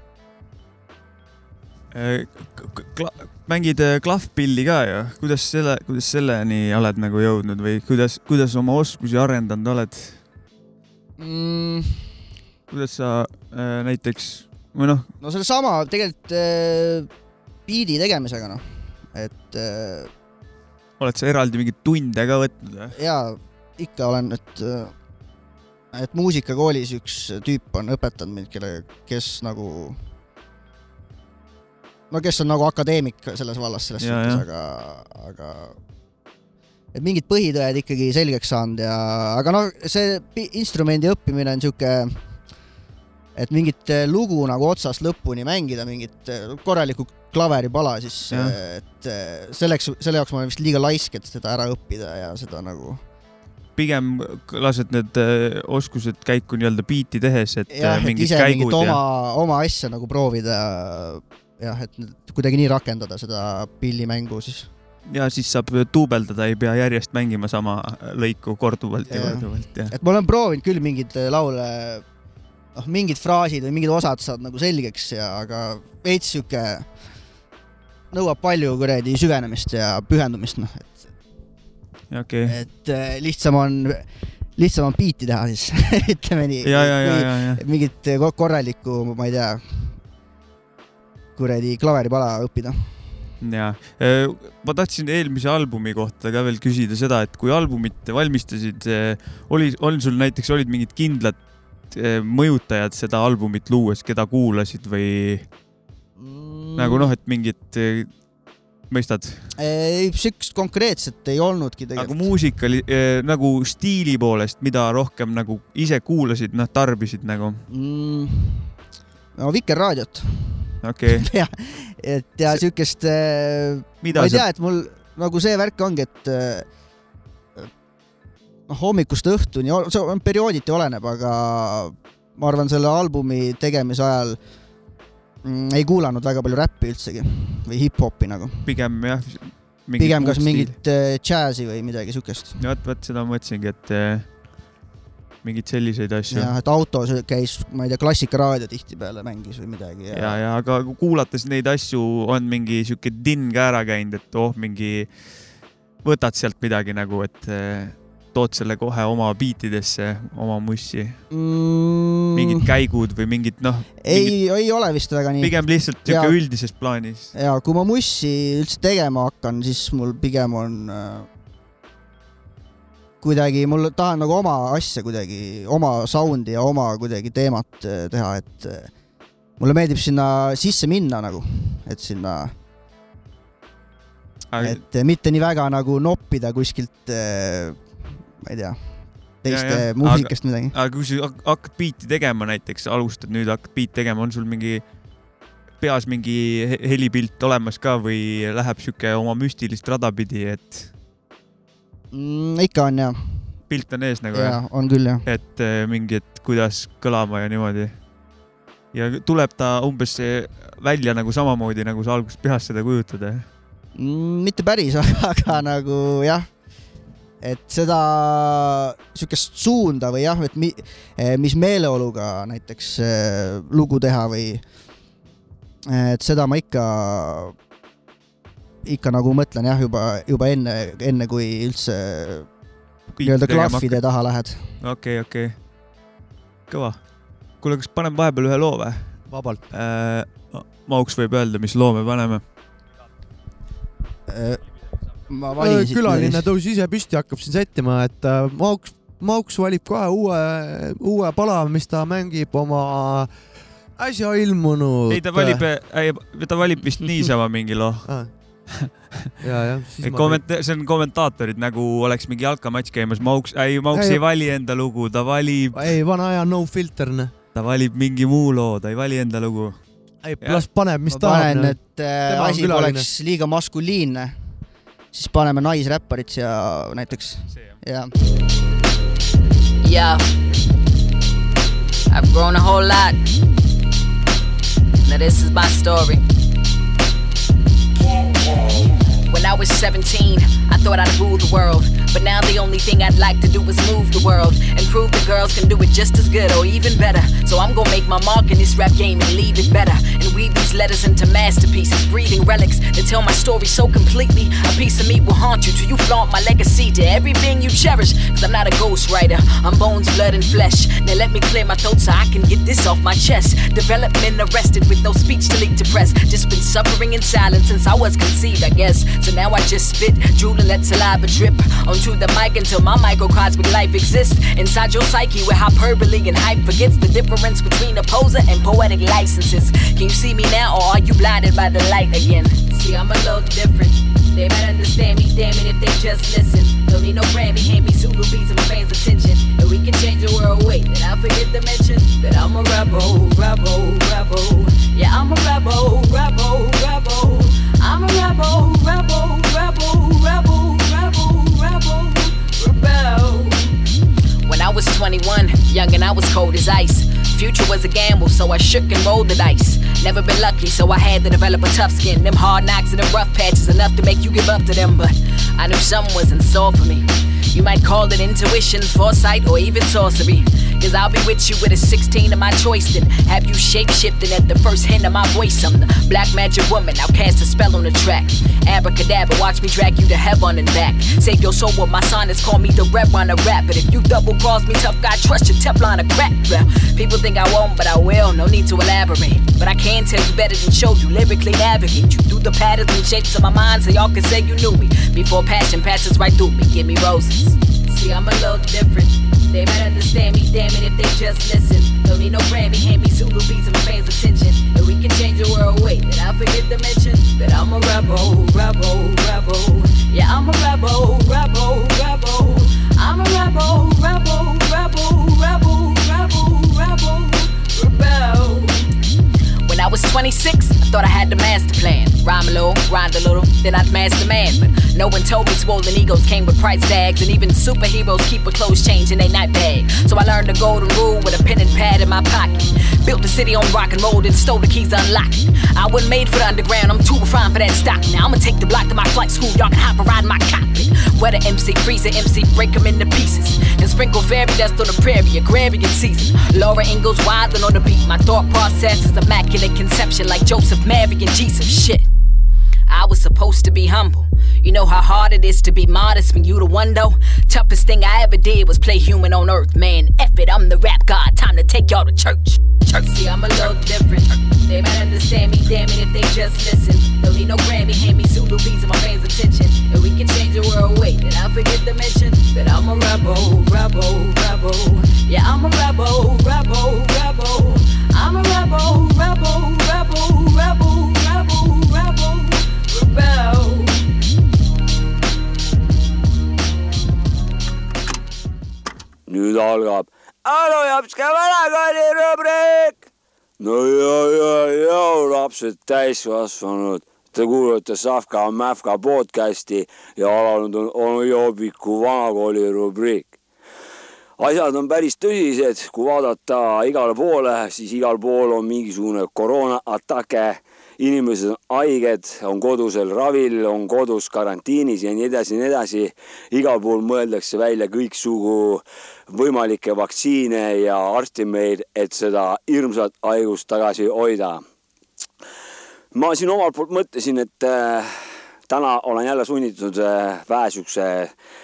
mängid äh, klahvpilli ka ju, kuidas selle, kuidas selleni oled nagu jõudnud või kuidas, kuidas oma oskusi arendanud oled? Mm, kuidas sa äh, näiteks või noh, no sellesama tegelikult äh, biidi tegemisega noh, et äh, oled sa eraldi mingeid tunde ka võtnud või? jaa, ikka olen, et, et muusikakoolis üks tüüp on õpetanud mind, kelle, kes nagu, no kes on nagu akadeemik selles vallas selles Jaa, suhtes, aga, aga et mingid põhitõed ikkagi selgeks saanud ja, aga noh, see instrumendi õppimine on sihuke, et mingit eh, lugu nagu otsast lõpuni mängida, mingit eh, korralikku klaveripala, siis Jah. eh, et selleks, selle jaoks ma olen vist liiga laisk, et seda ära õppida ja seda nagu pigem lased need äh, oskused käiku nii-öelda biiti tehes, et jah, äh, et mingid ise mingit käigud oma ja, oma asja nagu proovida jah, et kuidagi nii rakendada seda pillimängu siis. ja siis saab duubeldada, ei pea järjest mängima sama lõiku korduvalt ja Jah. korduvalt ja. et ma olen proovinud küll mingeid laule, noh, mingid fraasid või mingid osad saad nagu selgeks ja, aga veits sihuke nõuab palju kuradi süvenemist ja pühendumist, noh, et, okei, et eh, lihtsam on, lihtsam on biiti teha siis, ütleme nii. mingit ko- korralikku, ma ei tea, kuradi klaveripala õppida. ja ma tahtsin eelmise albumi kohta ka veel küsida seda, et kui albumit valmistasid, oli, on sul näiteks olid mingid kindlad mõjutajad seda albumit luues, keda kuulasid või Mm. nagu noh, et mingid, mõistad, ei, siukest konkreetset ei olnudki tegelikult. muusikali eh, nagu stiili poolest, mida rohkem nagu ise kuulasid, noh tarbisid nagu, mm, no Vikerraadiot okei okay., et ja siukest, ma mida ei sa tea, et mul nagu see värk ongi, et eh, noh, hommikust õhtuni, see on periooditi oleneb, aga ma arvan, selle albumi tegemise ajal mm, ei kuulanud väga palju räppi üldsegi või hip-hopi nagu, pigem jah. pigem kas mingit džässi või midagi siukest. vot, vot seda ma mõtlesingi, et eh, mingeid selliseid asju. jah, et autos käis, ma ei tea, klassikaraadio tihtipeale mängis või midagi ja, ja aga kuulates neid asju on mingi sihuke dinn ka ära käinud, et oh, mingi võtad sealt midagi nagu, et eh, tood selle kohe oma biitidesse, oma mussi, mm, mingid käigud või mingid noh, ei, ei ole vist väga nii. pigem lihtsalt sihuke üldises plaanis. ja kui ma mussi üldse tegema hakkan, siis mul pigem on äh, kuidagi, mul tahan nagu oma asja kuidagi, oma sound'i ja oma kuidagi teemat äh, teha, et äh, mulle meeldib sinna sisse minna nagu, et sinna, et äh, mitte nii väga nagu noppida kuskilt äh,, ma ei tea, teiste muusikast midagi. aga kui sa hak- hakkad biiti tegema näiteks, alustad nüüd, hakkad biiti tegema, on sul mingi peas mingi he- helipilt olemas ka või läheb sihuke oma müstilist rada pidi, et Mm, ikka on jah, pilt on ees nagu ja jah, on küll jah. et eh, mingi, et kuidas kõlama ja niimoodi. ja tuleb ta umbes välja nagu samamoodi, nagu sa alguses peas seda kujutad? Mm, mitte päris, aga nagu jah, et seda sihukest suunda või jah, et mi, mis meeleoluga näiteks eh, lugu teha või et seda ma ikka, ikka nagu mõtlen jah, juba, juba enne, enne kui üldse nii-öelda klahvide taha lähed. okei, okei. kõva. kuule, kas paneme vahepeal ühe loo või vabalt. äh,? Mauks võib öelda, mis loo me paneme. Ma valisin. külaline tõusis ise püsti, hakkab siin sättima, et äh, Mauks, Mauks valib kohe uue, uue pala, mis ta mängib oma äsja ilmunud. ei, ta valib, ta valib vist niisama mingi loo. ah.. ja, jah. komment-, see on kommentaatorid nagu oleks mingi jalkamatš käimas, Mauks, ei, Mauks Ei. ei vali enda lugu, ta valib, ei, vana aja no filter, noh. ta valib mingi muu loo, ta ei vali enda lugu. ei, las paneb, mis ma panen, tahab. et äh, asi poleks liiga maskuliinne, siis paneme naisräpparit siia näiteks ja Yo, I've grown a whole lot. Now, this is my story. When I was 17, I thought I'd rule the world. But now the only thing I'd like to do is move the world and prove the girls can do it just as good or even better. So I'm gonna make my mark in this rap game and leave it better. And weave these letters into masterpieces, breathing relics that tell my story so completely. A piece of me will haunt you till you flaunt my legacy to every being you cherish. Cause I'm not a ghostwriter, I'm bones, blood, and flesh. Now let me clear my throat so I can get this off my chest. Development arrested with no speech to leak to press. Just been suffering in silence since I was conceived, I guess. So now I just spit, drool, and let saliva drip onto the mic until my microcosmic life exists inside your psyche where hyperbole and hype forgets the difference between a poser and poetic licenses. Can you see me now or are you blinded by the light again? See, I'm a little different. They might understand me, damn it, if they just listen. Don't need no Grammy, hand me Zulu beats and fans' attention. And we can change the world, wait, did I forget to mention that I'm a rebel, rebel, rebel? Yeah, I'm a rebel, rebel, rebel. I'm a rebel, rebel, rebel, rebel, rebel, rebel, rebel. When I was 21, young and I was cold as ice. Future was a gamble, so I shook and rolled the dice. Never been lucky, so I had to develop a tough skin. Them hard knocks and them rough patches enough to make you give up to them, but I knew something was in store for me. You might call it intuition, foresight, or even sorcery. Cause I'll be with you with a 16 of my choice, then have you shape shifting at the first hint of my voice. I'm the black magic woman, I'll cast a spell on the track. Abracadabra, watch me drag you to heaven and back. Save your soul with my sonnets, call me the red runner rap. But if you double cross me, tough guy, trust your Teflon a crack. Well, people think I won't, but I will, no need to elaborate. But I can tell you better than show you, lyrically navigate you through the patterns and shapes of my mind so y'all can say you knew me. Before passion passes right through me, give me roses. See, I'm a little different. They might understand me, damn it, if they just listen. Don't need no Grammy, hand me Zulu beats and fans' attention. And we can change the world, wait, did I forget to mention that I'm a rebel, rebel, rebel? Yeah, I'm a rebel, rebel, rebel. I'm a rebel, rebel, rebel, rebel, When I was 26, I thought I had the master plan. Rhyme a little, grind a little, then I'd master man. But no one told me swollen egos came with price tags. And even superheroes keep a clothes change in their night bag. So I learned the golden rule with a pen and pad in my pocket. Built the city on rock and roll, then stole the keys to unlock it. I wasn't made for the underground, I'm too refined for that stock. Now I'ma take the block to my flight school, y'all can hop and in my cockpit. Where the MC freeze the MC, break 'em into pieces. And sprinkle fairy dust on the prairie, agrarian season. Laura Ingalls wildin' on the beat. My thought process is immaculate conception, like Joseph, Mary, and Jesus. Shit. I was supposed to be humble. You know how hard it is to be modest when you the one though? Toughest thing I ever did was play human on earth, man. F it, I'm the rap god. Time to take y'all to church. Church. See, I'm a little different. They might understand me, damn it, if they just listen. Don't need no Grammy, hand me Zulu beats and my fans' attention. Lapsed täiskasvanud, te kuulate Savka Mäfka podcasti ja alanud on onu Jobiku vanakooli rubriik. asjad on päris tõsised, kui vaadata igale poole, siis igal pool on mingisugune koroonaatake inimesed on haiged, on kodusel ravil, on kodus karantiinis ja nii edasi ja nii edasi. igal pool mõeldakse välja kõiksugu võimalikke vaktsiine ja arstimeid, et seda hirmsat haigust tagasi hoida. Ma siin omalt poolt mõtlesin, et äh, täna olen jälle sunnitud äh, vähe siukse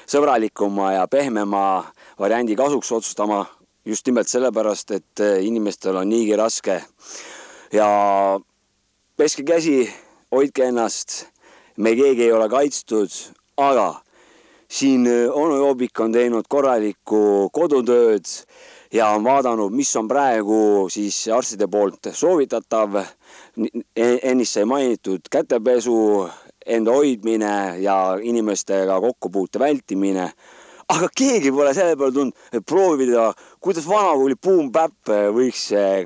sõbralikuma ja pehmema variandi kasuks otsustama just nimelt sellepärast, et äh, inimestel on niigi raske. ja peske käsi, hoidke ennast, me keegi ei ole kaitstud, aga siin onu Joobik on teinud korralikku kodutööd ja on vaadanud, mis on praegu siis arstide poolt soovitatav. Ennist sai mainitud kätepesu, enda hoidmine ja inimestega kokkupuute vältimine aga keegi pole selle peale tulnud, et proovida, kuidas vanakooli Boom-Bap võiks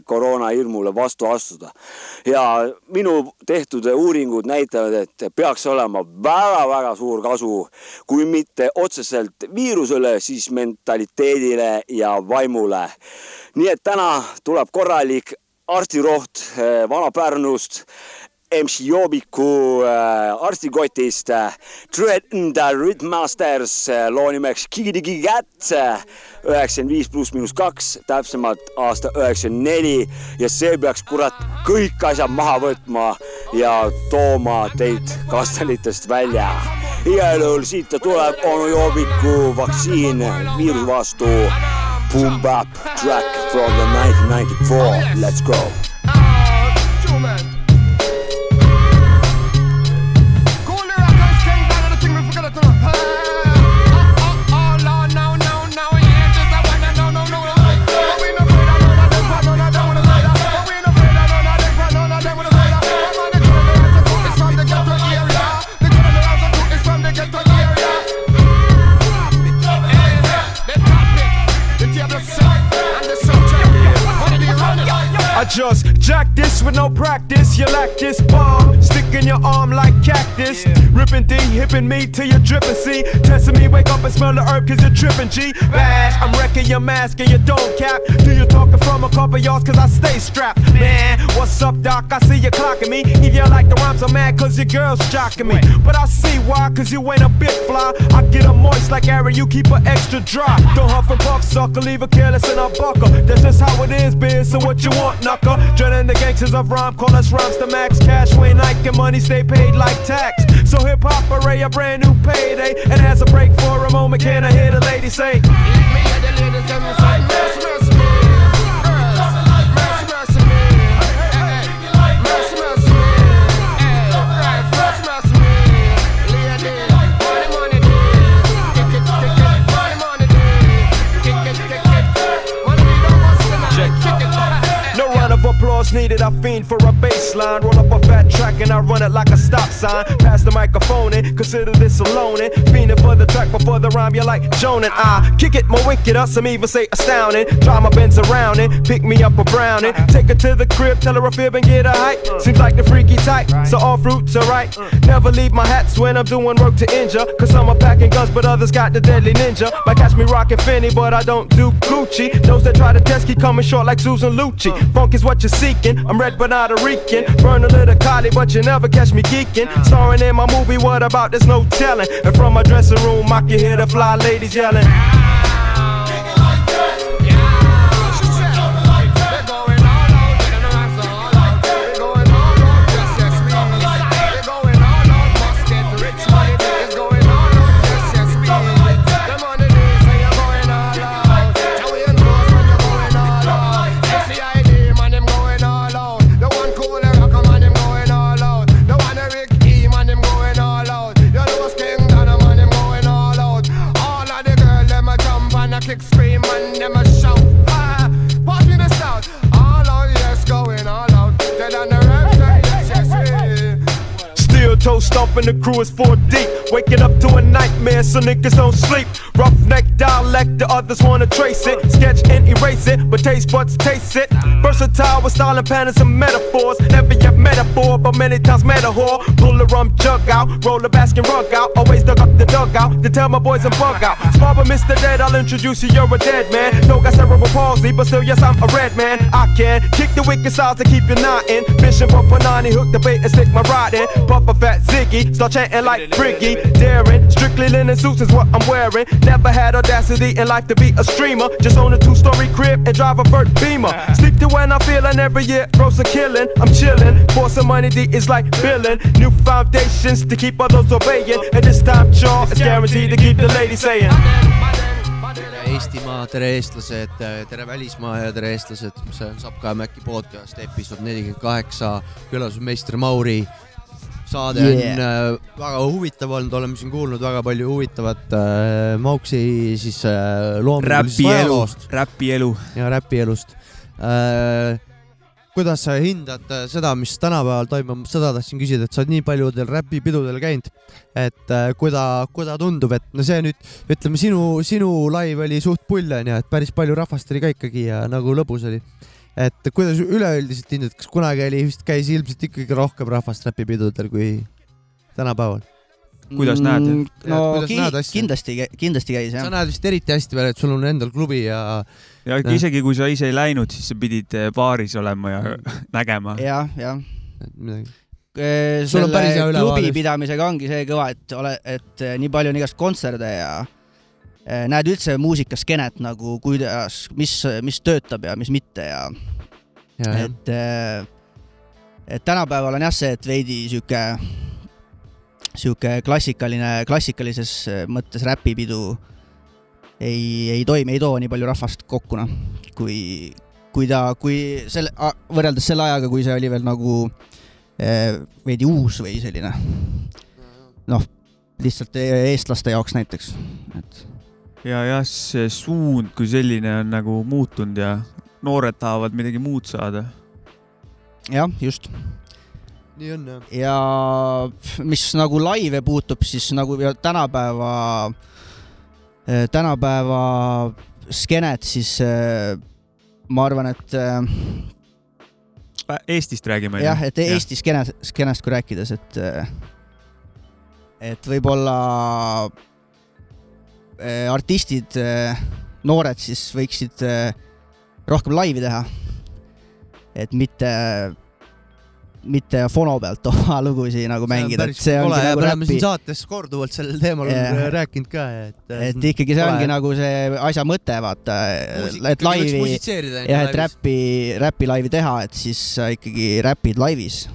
koroona hirmule vastu astuda. ja minu tehtud uuringud näitavad, et peaks olema väga-väga suur kasu, kui mitte otseselt viirusele, siis mentaliteedile ja vaimule. nii et täna tuleb korralik arstiroht eh, Vana-Pärnust MC Joobiku äh, arstikotist äh, and the Rhythmasters äh, loo nimeks Kigidigi äh, üheksakümmend viis pluss miinus kaks, täpsemalt aasta üheksakümmend neli ja see peaks kurat kõik asjad maha võtma ja tooma teid kastanitest välja. igal juhul siit ta tuleb, onu Joobiku vaktsiin viiruse vastu. Boom Bap track from the 1994. Let's go. No practice. You lack this bomb, stick in your arm like cactus. Ripping D, hipping me till you're dripping. See, testing me, wake up and smell the herb cause you're tripping. G, bash, I'm wrecking your mask and your dome cap. Do you talking from a couple yards cause I stay strapped? Man, what's up, doc? I see you clocking me. If you like the rhymes, I'm mad cause your girl's jocking me. But I see why, cause you ain't a bit fly. I get her moist like Aaron, you keep her extra dry. Don't huff and puff, sucker, leave a careless in a buckle. That's just how it is, biz. So what you want, knucker? Dreading the gangsters of rhyme, call us rhymes to max. Cash, Wayne, Nike, and money stay paid like tax. So hip hop array a brand new payday. And as a break for a moment, can I hear the lady say? No applause needed, I fiend for a baseline. Roll up a fat track and I run it like a stop sign. Pass the microphone in, consider this a loaning. Fiending for the track before the rhyme, you're like Joan and I. Kick it more wicked up, some even say astounding. Drive my Benz around it, pick me up a brownie. Take her to the crib, tell her a fib and get a height. Seems like the freaky type, so all fruits are right. Never leave my hats when I'm doing work to injure. Cause some are packing guns, but others got the deadly ninja. Might catch me rocking Finny, but I don't do Gucci. Those that try to test keep coming short like Susan Lucci. Funk is what you're seeking. I'm red but not a Rican. Burn a little Cali, but you never catch me geeking. Starring in my movie, what about? There's no telling. And from my dressing room, I can hear the fly ladies yelling. Stomping, the crew is four deep. Waking up to a nightmare, so niggas don't sleep. Roughneck dialect, the others wanna trace it. Sketch and erase it, but taste buds taste it. Versatile with style and patterns and metaphors. Never yet metaphor, but many times metaphor. Pull a rum jug out, roll a basket rug out. Always dug up the dugout to tell my boys and bug out. Small but Mr. Dead, I'll introduce you, you're a dead man. No got cerebral palsy, but still, yes, I'm a red man. I can kick the wicked sides to keep you knotting. Bishop of Panani, hook the bait and stick my rod in. Puff a fat ziggy, Start chanting like Briggy, daring. Strictly linen suits is what I'm wearing. Never had audacity in life to be a streamer. Just own a two-story crib and drive a vert beamer. Sleep to when I'm feeling every year, gross and killing. I'm chilling. For some money, D is like billing. New foundations to keep others obeying. And this time, Shaw is guaranteed to keep the lady saying. tere Eestimaa, tere eestlased, tere välismaa ja tere eestlased, see on Sapka ja Mäkki podcast episood nelikümmend kaheksa, külas on meister Mauri. Saade Yeah. on äh, väga huvitav olnud, oleme siin kuulnud väga palju huvitavat äh, Mauksi siis äh, loomingulisest ajaloost, räpi elu. ja räpielust äh,. kuidas sa hindad äh, seda, mis tänapäeval toimub, seda tahtsin küsida, et sa oled nii paljudel räpipidudel käinud, et äh, kuida, kuida tundub, et no see nüüd ütleme, sinu, sinu live oli suht pull onju, et päris palju rahvast oli ka ikkagi ja nagu lõbus oli. Et kuidas üleüldiselt hindad, kas kunagi oli vist käis ilmselt ikkagi rohkem rahvast räpipidudel kui tänapäeval? Kuidas näed? Mm, no kuidas ki näed asja? kindlasti, kindlasti käis sa jah. näed vist eriti hästi veel, et sul on endal klubi ja ja Jah. isegi kui sa ise ei läinud, siis sa pidid eh, baaris olema ja nägema. jah, jah. on päris hea klubi pidamisega ongi see kõva, et ole, et eh, nii palju on igast kontserte ja näed üldse muusikaskenet nagu kuidas, mis, mis töötab ja mis mitte ja ja, et, et tänapäeval on jah see, et veidi sihuke, sihuke klassikaline, klassikalises mõttes räpipidu ei, ei toimi, ei too nii palju rahvast kokku noh, kui, kui ta, kui selle, võrreldes selle ajaga, kui see oli veel nagu eh, veidi uus või selline noh, lihtsalt e- eestlaste jaoks näiteks, et ja jah, see suund kui selline on nagu muutunud ja noored tahavad midagi muud saada. jah, just nii on jah. ja mis nagu laive puutub, siis nagu tänapäeva, tänapäeva skenet, siis eh, ma arvan, et eh, Eestist räägime. jah, et Eesti skeenest, skeenest kui rääkides, et et võib-olla eh, artistid, noored siis võiksid eh, rohkem laivi teha. et mitte, mitte fono pealt oma lugusid nagu mängida, see ongi nagu me oleme räpi siin, saates korduvalt sellel teemal yeah. rääkinud ka, et. et ikkagi see ongi nagu see asja mõte, vaata, et laivi jah, et. räppi, räpi laivi teha, et siis sa ikkagi räpid laivis.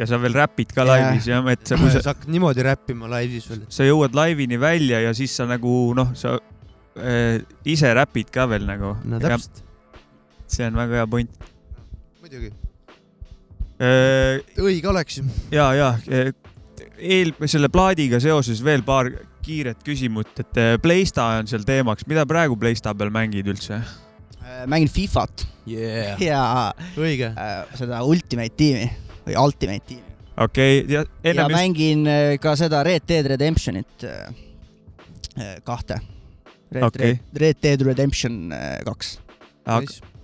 Ja sa veel räpid ka laivis jah, et sa, kui sa sa, hakkad niimoodi räppima laivis veel. sa jõuad laivini välja ja siis sa nagu noh, sa äh, ise räpid ka veel nagu. no täpselt, see on väga hea point muidugi. äh,. õige oleks ju. ja, ja eh, eel, selle plaadiga seoses veel paar kiiret küsimust, et eh, Playsta on seal teemaks, mida praegu Playsta peal mängid üldse? mängin Fifat Yeah. ja õige. äh, seda Ultimate tiimi või Ultimate tiimi. okei okay,, ja ja ennem just, mängin äh, ka seda Red Dead Redemptionit äh, äh, kahte. Red, Okei. Red, Red Dead Redemption kaks.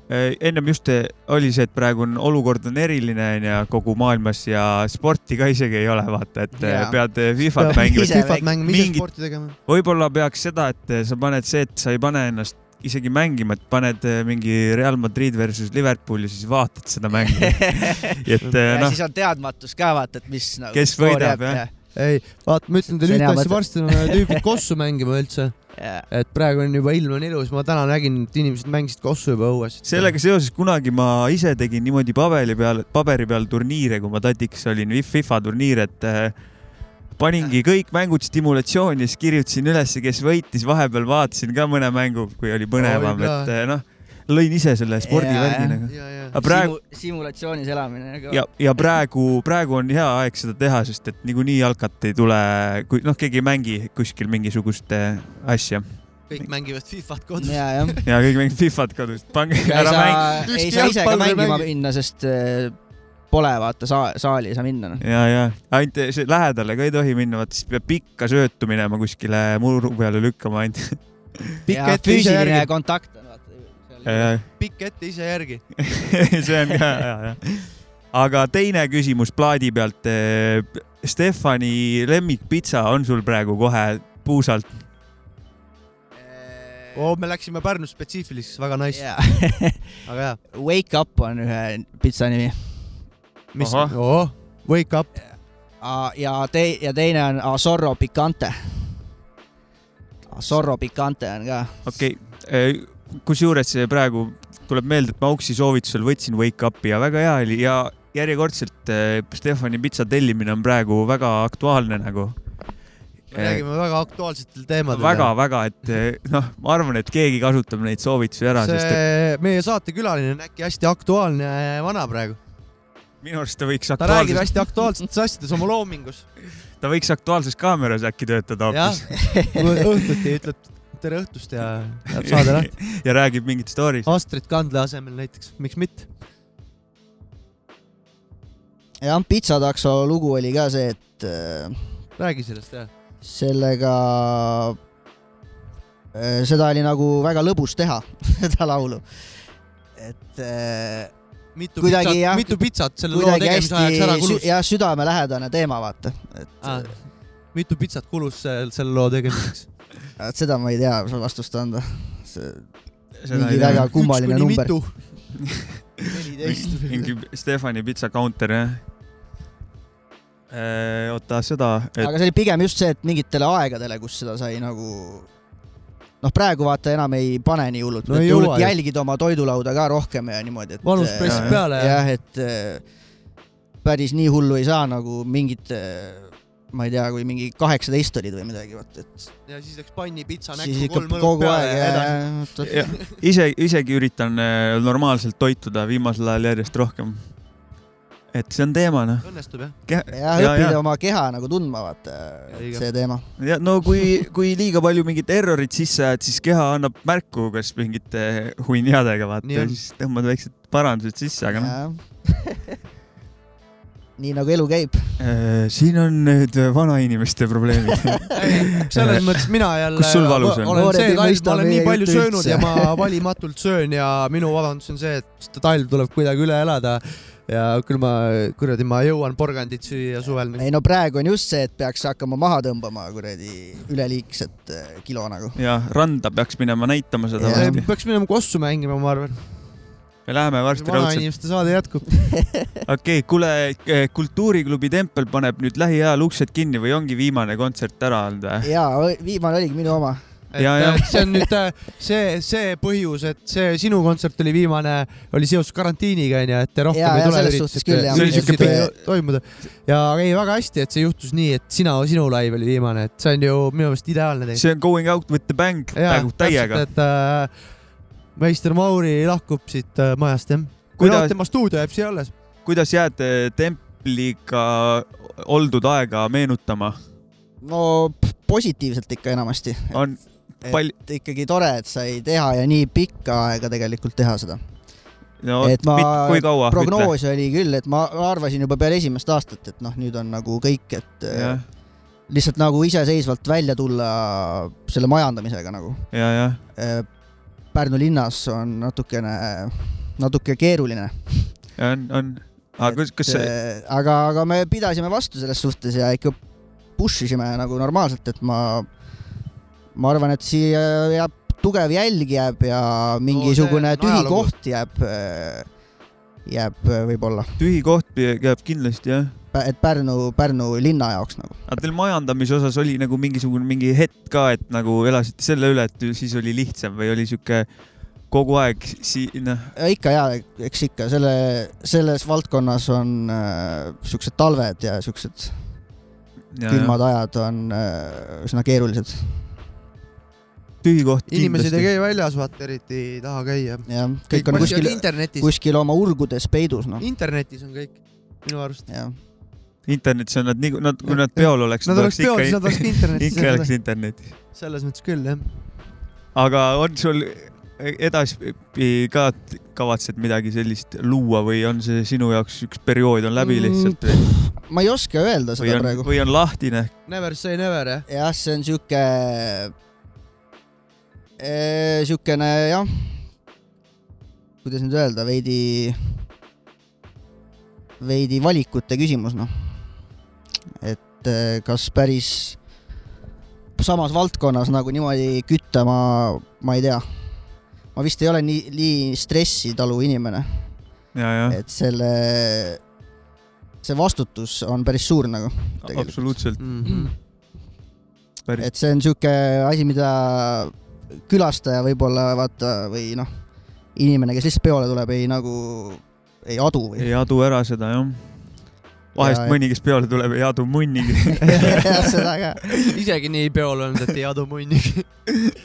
eh, ennem just oli see, et praegu on olukord on eriline onju kogu maailmas ja sporti ka isegi ei ole, vaata, et Jaa. pead Fifat Peab mängima. Fifat mängima, ise sporti tegema. võib-olla peaks seda, et sa paned see, et sa ei pane ennast isegi mängima, et paned eh, mingi Real Madrid versus Liverpool ja siis vaatad seda mängu. et eh, ja noh, siis on teadmatus ka vaata, et mis nagu Kes võidab, jah. ei, vaata, ma ütlen teile ühte asja, varsti on tüübid kossu mängima üldse, jah. et praegu on juba ilm on ilus, ma täna nägin, et inimesed mängisid kossu juba õues. sellega seoses kunagi ma ise tegin niimoodi paberi peal, paberi peal turniire, kui ma tatiks olin, FIFA turniir, et äh, paningi kõik mängud stimulatsiooni, siis kirjutasin ülesse, kes võitis, vahepeal vaatasin ka mõne mängu, kui oli põnevam, Oi, et noh, lõin ise selle spordivärgi nagu. ja, ja, aga praegu Simu, simulatsioonis elamine nagu ja, ja praegu, praegu on hea aeg seda teha, sest et niikuinii jalkat ei tule, kui noh, keegi ei mängi kuskil mingisugust asja kõik mängivad Fifat kodus. ja, jah. ja kõik mängivad Fifat kodus, pange ära mäng. ei saa ise ka mängima mängi. minna, sest äh, pole vaata saa,, saali ei saa minna noh. ja, ja ainult see lähedale ka ei tohi minna, vaata siis peab pikka söötu minema kuskile muru peale lükkama ainult. pikk ette ise füüsiline järgi, kontakt on vaata. pikk ette ise järgi. see on ka hea, jah. aga teine küsimus plaadi pealt. Stefani lemmikpitsa on sul praegu kohe puusalt? oo, me läksime Pärnu spetsiifiliseks, väga nice, jaa. väga hea. Wake up on ühe pitsa nimi, mis, oo, wake up, ja tei-, ja teine on Azorro Picante. Azorro Picante on ka. okei okay., kusjuures see praegu tuleb meelde, et ma Auksi soovitusel võtsin Wake Up'i ja väga hea oli ja järjekordselt eh, Stefani pitsa tellimine on praegu väga aktuaalne nagu. me räägime väga aktuaalsetel teemadel. väga-väga, et eh, noh, ma arvan, et keegi kasutab neid soovitusi ära, sest et meie saatekülaline on äkki hästi aktuaalne vana praegu. Minu arust ta võiks ta räägib aktuaalses, hästi aktuaalsetes asjades oma loomingus. ta võiks Aktuaalses Kaameras äkki töötada hoopis. õhtuti ütleb tere õhtust ja jääb saade lahti. ja räägib mingit story'st. Astrid Kandla asemel näiteks, miks mitte. jah, pitsatakso lugu oli ka see, et äh, räägi sellest jah. sellega, seda oli nagu väga lõbus teha, seda laulu. et äh, mitu Kuidagi pitsat jah,, mitu pitsat selle loo tegemise ajaks ära kulus sü-. jah, südamelähedane teema, vaata. et Ah, mitu pitsat kulus see- selle loo tegemiseks? et seda ma ei tea vastust anda. mingi väga kummaline number. neliteist. mingi Stefani pitsa counter jah. oota seda, et aga see oli pigem just see, et mingitele aegadele, kus seda sai nagu noh, praegu vaata enam ei pane nii hullult No hullult jälgid oma toidulauda ka rohkem ja niimoodi, et vanus äh, pressis peale ja jah, et äh, päris nii hullu ei saa nagu mingit, ma ei tea, kui mingi kaheksateist olid või midagi, vot et ja siis läks pannipitsa näkku kolm õlut peale ja edasi. ise, isegi üritan normaalselt toituda viimasel ajal järjest rohkem. Et see on teema noh. õnnestub jah? ja ja, õppida ja, oma keha nagu tundma, vaata see teema. ja no kui, kui liiga palju mingit errorit sisse ajad, siis keha annab märku, kas mingite hunnjadega vaata siis tõmbad väiksed parandused sisse, aga noh. nii nagu elu käib. siin on need vanainimeste probleemid. selles mõttes mina jälle Kus sul valus on? olen see talv, ma olen nii palju söönud ja ma valimatult söön ja minu vabandus on see, et seda talv tuleb kuidagi üle elada ja küll ma kuradi, ma jõuan porgandit süüa suvel. ei no praegu on just see, et peaks hakkama maha tõmbama kuradi üleliigset äh, kilo nagu. ja randa peaks minema näitama seda peaks minema kossu mängima, ma arvan. me läheme varsti raudselt. vanainimeste saade jätkub. okei okay,, kuule, Kultuuriklubi Tempel paneb nüüd lähiajal uksed kinni või ongi viimane kontsert ära olnud või? ja viimane oligi minu oma. Et Ja, ja. et see on nüüd äh, see, see põhjus, et see sinu kontsert oli viimane, oli seoses karantiiniga onju, et rohkem Ja, ei tule selles suhtes küll, jah. See oli siuke üritusi ei toimuda. ja ei, väga hästi, et see juhtus nii, et sina, sinu live oli viimane, et see on ju minu meelest ideaalne tegelikult. see on Going Out with the Bang praegu täiega. et äh, meister Mauri lahkub siit äh, majast jah. kui Kuidas- noh, tema stuudio jääb siia alles. kuidas jääd eh, Templiga oldud aega meenutama? no positiivselt ikka enamasti. on pal-, ikkagi tore, et sai teha ja nii pikka aega tegelikult teha seda. no et ma kui kaua? prognoos oli küll, et ma arvasin juba peale esimest aastat, et noh, nüüd on nagu kõik, et äh, jah, lihtsalt nagu iseseisvalt välja tulla selle majandamisega nagu. ja, jah, Pärnu linnas on natukene, natuke keeruline. on, on. aga kas, kas see, aga, aga me pidasime vastu selles suhtes ja ikka push isime nagu normaalselt, et ma, ma arvan, et siia jääb tugev jälg jääb ja mingisugune on tühi koht jääb, jääb äh, võib-olla, tühi koht jääb kindlasti jah. et Pärnu, Pärnu linna jaoks nagu. aga teil majandamise osas oli nagu mingisugune mingi hetk ka, et nagu elasite selle üle, et siis oli lihtsam või oli sihuke kogu aeg si-, noh, ikka ja, eks ikka selle, selles valdkonnas on äh, siuksed talved ja siuksed külmad ajad on äh, üsna keerulised. Tühi koht inimesed ei käi väljas, vaata eriti ei taha käia. jah, kõik on kuskil, kuskil oma urgudes peidus, noh. internetis on kõik minu arust. internetis on nad nii, nad, kui nad peol oleks, Nad oleks peol, siis nad oleks internetis ikka oleks. internetis. selles mõttes küll jah. aga on sul edaspidi ka kavatsed midagi sellist luua või on see sinu jaoks üks periood on läbi Mm, lihtsalt või, ma ei oska öelda või seda on, praegu. või on lahtine? Never say never jah. jah, see on sihuke, siukene jah, kuidas nüüd öelda, veidi, veidi valikute küsimus, noh. et eh, kas päris samas valdkonnas nagu niimoodi kütta, ma, ma ei tea. ma vist ei ole nii, nii stressitalu inimene, et selle, see vastutus on päris suur nagu. absoluutselt, Mhm. päris, et see on sihuke asi, mida külastaja võib-olla vaata või noh, inimene, kes lihtsalt peole tuleb, ei nagu, ei adu või. ei adu ära seda jah. vahest Ja- mõni, kes peole tuleb, ei adu munnigi. seda ka. isegi nii peol olnud, et ei adu munnigi.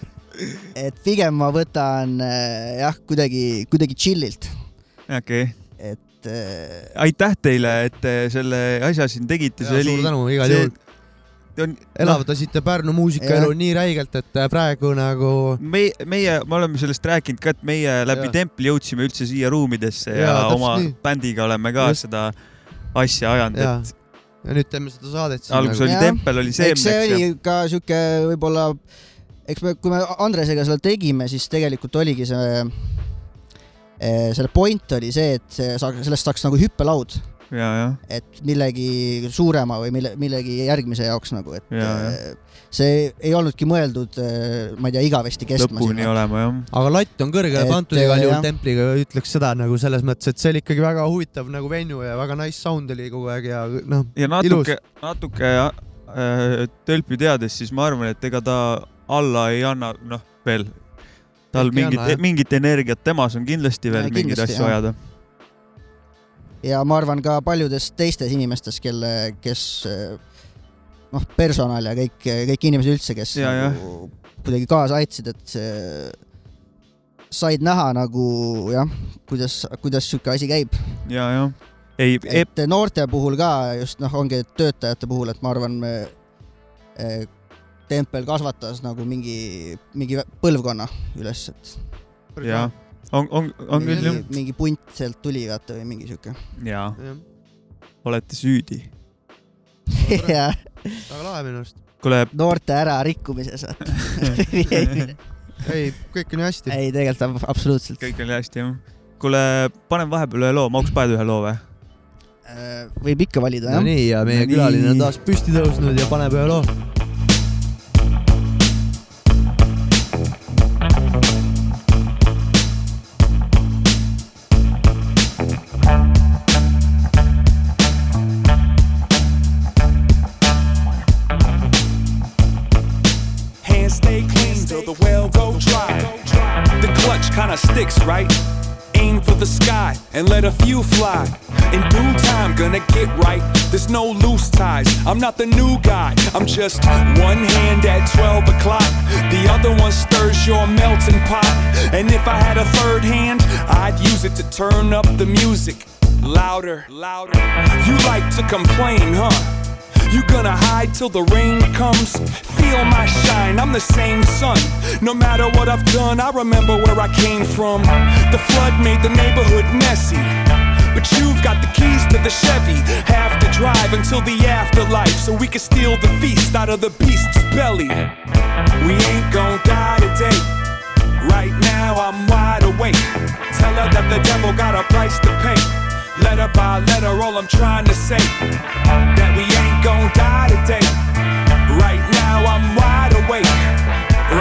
et pigem ma võtan äh, jah, kuidagi, kuidagi chill'ilt, okei, et äh, aitäh teile, et selle asja siin tegite, see suur oli, tänu igal see elavdasite Pärnu muusikaelu nii räigelt, et praegu nagu me, meie, me oleme sellest rääkinud ka, et meie läbi Jaa. templi jõudsime üldse siia ruumidesse ja, ja oma nii. bändiga oleme ka Just. seda asja ajanud, ja et, ja nüüd teeme seda saadet siin alguses nagu. oli tempel, oli eks see oli ja ka sihuke võib-olla, eks me, kui me Andresega seda tegime, siis tegelikult oligi see, selle point oli see, et see saaks, sellest saaks nagu hüppelaud, ja, ja, et millegi suurema või mille, millegi järgmise jaoks nagu, et Jaa, äh, see ei olnudki mõeldud, ma ei tea, igavesti kestma lõpuni. olema jah. aga latt on kõrgele pandud igal juhul templiga, ütleks seda nagu selles mõttes, et see oli ikkagi väga huvitav nagu venue ja väga nice sound oli kogu aeg ja noh, ja natuke, natuke äh, tölpi teades, siis ma arvan, et ega ta alla ei anna, noh, veel. tal mingit jah. mingit energiat temas on kindlasti veel Ja, mingeid kindlasti, asju ajada. Ja ma arvan ka paljudes teistes inimestes, kelle, kes noh, personal ja kõik, kõik inimesed üldse, kes Ja, nagu kuidagi kaasa aitasid, et see said näha nagu jah, kuidas, kuidas sihuke asi käib. ja, ja ei, ei, et noorte puhul ka just noh, ongi töötajate puhul, et ma arvan, me eh, tempel kasvatas nagu mingi, mingi põlvkonna üles, et ja on, on, on küll jah mingi,. mingi punt sealt tuli vaata või mingi sihuke. ja jah, olete süüdi. jah, väga lahe minu arust. kuule, noorte ärarikkumises vaata. ei, kõik on ju hästi. ei, tegelikult ab- absoluutselt. kõik oli hästi jah. kuule, panen vahepeal ühe loo, Mauks paned ühe loo või? võib ikka valida no jah. nii ja meie No nii. külaline on taas püsti tõusnud ja paneb ühe loo. Kinda sticks, right? Aim for the sky and let a few fly. In due time, gonna get right. There's no loose ties. I'm not the new guy. I'm just one hand at 12 o'clock. The other one stirs your melting pot. And if I had a third hand, I'd use it to turn up the music. Louder, louder. You like to complain, huh? You gonna hide till the rain comes? Feel my shine, I'm the same sun. No matter what I've done, I remember where I came from. The flood made the neighborhood messy. But you've got the keys to the Chevy. Have to drive until the afterlife so we can steal the feast out of the beast's belly. We ain't gonna die today. Right now I'm wide awake. Tell her that the devil got a price to pay. Letter by letter, all I'm trying to say that we gonna die today. Right now I'm wide awake,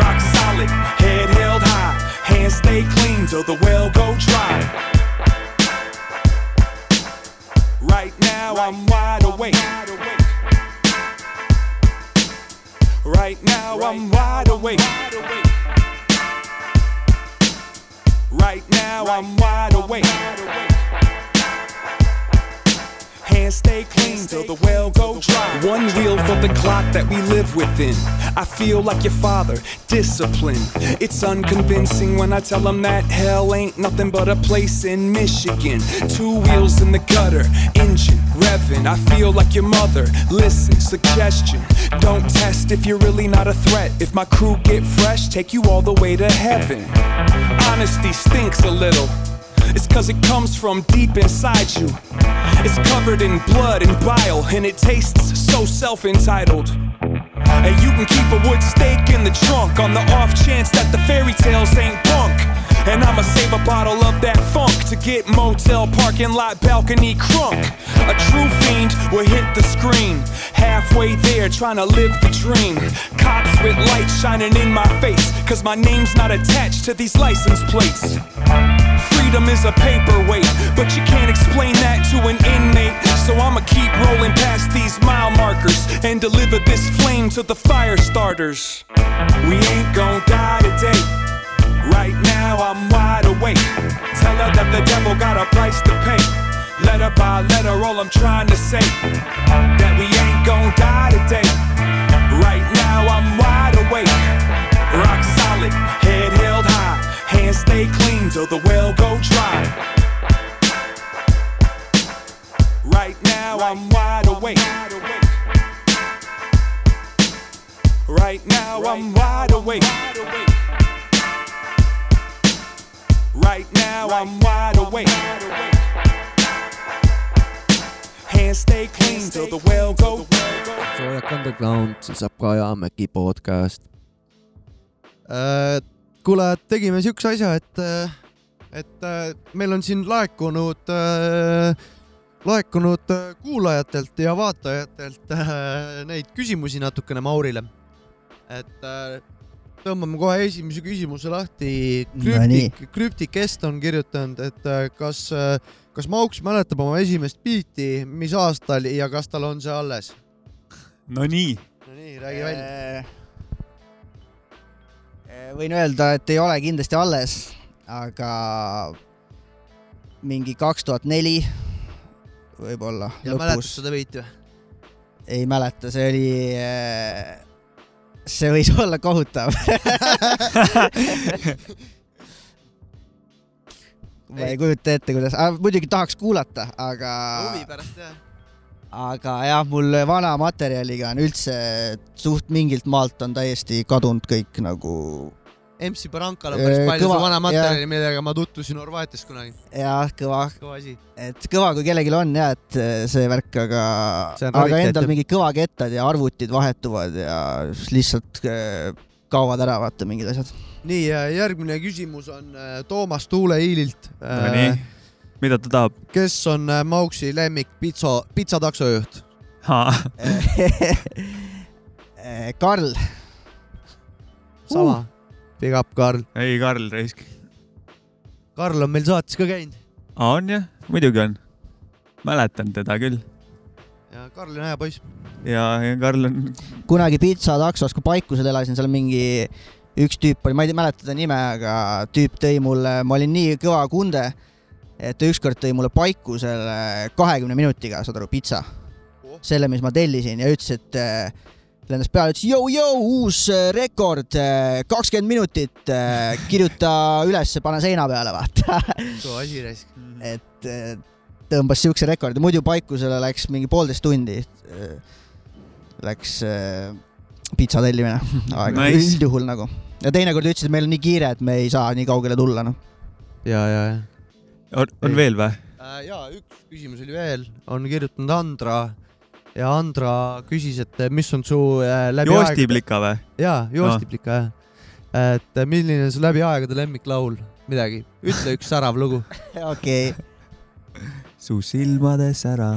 rock solid, head held high, hands stay clean till the well go dry. Right now I'm wide awake. Right now I'm wide awake. Right now I'm wide awake. Hands stay clean till the well go dry. One wheel for the clock that we live within. I feel like your father, discipline. It's unconvincing when I tell him that hell ain't nothing but a place in Michigan. Two wheels in the gutter, engine revving. I feel like your mother. Listen, suggestion. Don't test if you're really not a threat. If my crew get fresh, take you all the way to heaven. Honesty stinks a little. It's cause it comes from deep inside you. It's covered in blood and bile, and it tastes so self entitled. And you can keep a wood stake in the trunk on the off chance that the fairy tales ain't bunk. And I'ma save a bottle of that funk to get motel parking lot balcony crunk. A true fiend will hit the screen. Halfway there, trying to live the dream. Cops with lights shining in my face, cause my name's not attached to these license plates. Freedom is a paperweight, but you can't explain that to an inmate. So I'ma keep rolling past these mile markers and deliver this flame to the fire starters. We ain't gon' die today. Right now I'm wide awake. Tell her that the devil got a price to pay. Letter by letter, all I'm trying to say that we ain't gon' die today. Stay clean till the well go dry. Right now I'm wide awake. Right now I'm wide awake. Right now I'm wide awake. Hands stay clean till the well go. Sojak Underground, saab ka Jamäki podcast uh,. kuule, tegime siukse asja, et, et äh, meil on siin laekunud, laekunud äh, kuulajatelt ja vaatajatelt äh, neid küsimusi natukene Maurile. et äh, tõmbame kohe esimese küsimuse lahti. Nonii. krüptik, krüptik Est on kirjutanud, et äh, kas, kas Mauks mäletab oma esimest biiti, mis aastal ja kas tal on see alles? no nii, no nii, räägi välja. Võin öelda, et ei ole kindlasti alles, aga mingi kaks tuhat neli võib-olla ja mäletad seda biiti või? ei mäleta, see oli, see võis olla kohutav. ma ei kujuta ette, kuidas, muidugi tahaks kuulata, aga huvi pärast jah. aga jah, mul vana materjaliga on üldse suht mingilt maalt on täiesti kadunud kõik nagu MC Barankal on päris Äh, palju kõva- kõva, vana materjali, millega ma tutvusin Horvaatias kunagi. jah, kõva, kõva asi. et kõva, kui kellelgi on ja et eh, see värk, aga aga endal mingid kõvakettad ja arvutid vahetuvad ja lihtsalt eh, kaovad ära, vaata mingid asjad. nii, järgmine küsimus on äh, Toomas Tuule-Iililt. no nii, mida ta tahab? kes on äh, Mauksi lemmik pitsa, pitsataksojuht? Karl, sama. Big up, Karl. ei, Karl raisk. Karl on meil saates ka käinud on jah, muidugi on. mäletan teda küll ja Karl on hea poiss. ja, ja Karl on, kunagi pitsataksos, kui Paikusel elasin, seal mingi üks tüüp oli, ma ei mäleta ta nime, aga tüüp tõi mulle, ma olin nii kõva kunde, et ta ükskord tõi mulle Paikusele kahekümne minutiga, saad aru, pitsa. selle, mis ma tellisin ja ütles, et äh, lendas peale, ütles jõu-jõu, uus äh, rekord, kakskümmend minutit, kirjuta ülesse, pane seina peale, vaata. kõva asi raisk. et äh, tõmbas siukse rekordi, muidu Paikusele läks mingi poolteist tundi. Läks äh, pitsa tellimine aega Nice. üldjuhul nagu. ja teinekord ütlesid, et meil on nii kiire, et me ei saa nii kaugele tulla, noh. ja, ja, ja. on, on veel või? Äh, ja üks küsimus oli veel, on kirjutanud Andra ja Andra küsis, et mis on su äh, läbi aegade, joostiplika või? jaa, joostiplika jah. et äh, milline on su läbi aegade lemmiklaul, midagi, ütle üks särav lugu. okei, su silmades ära.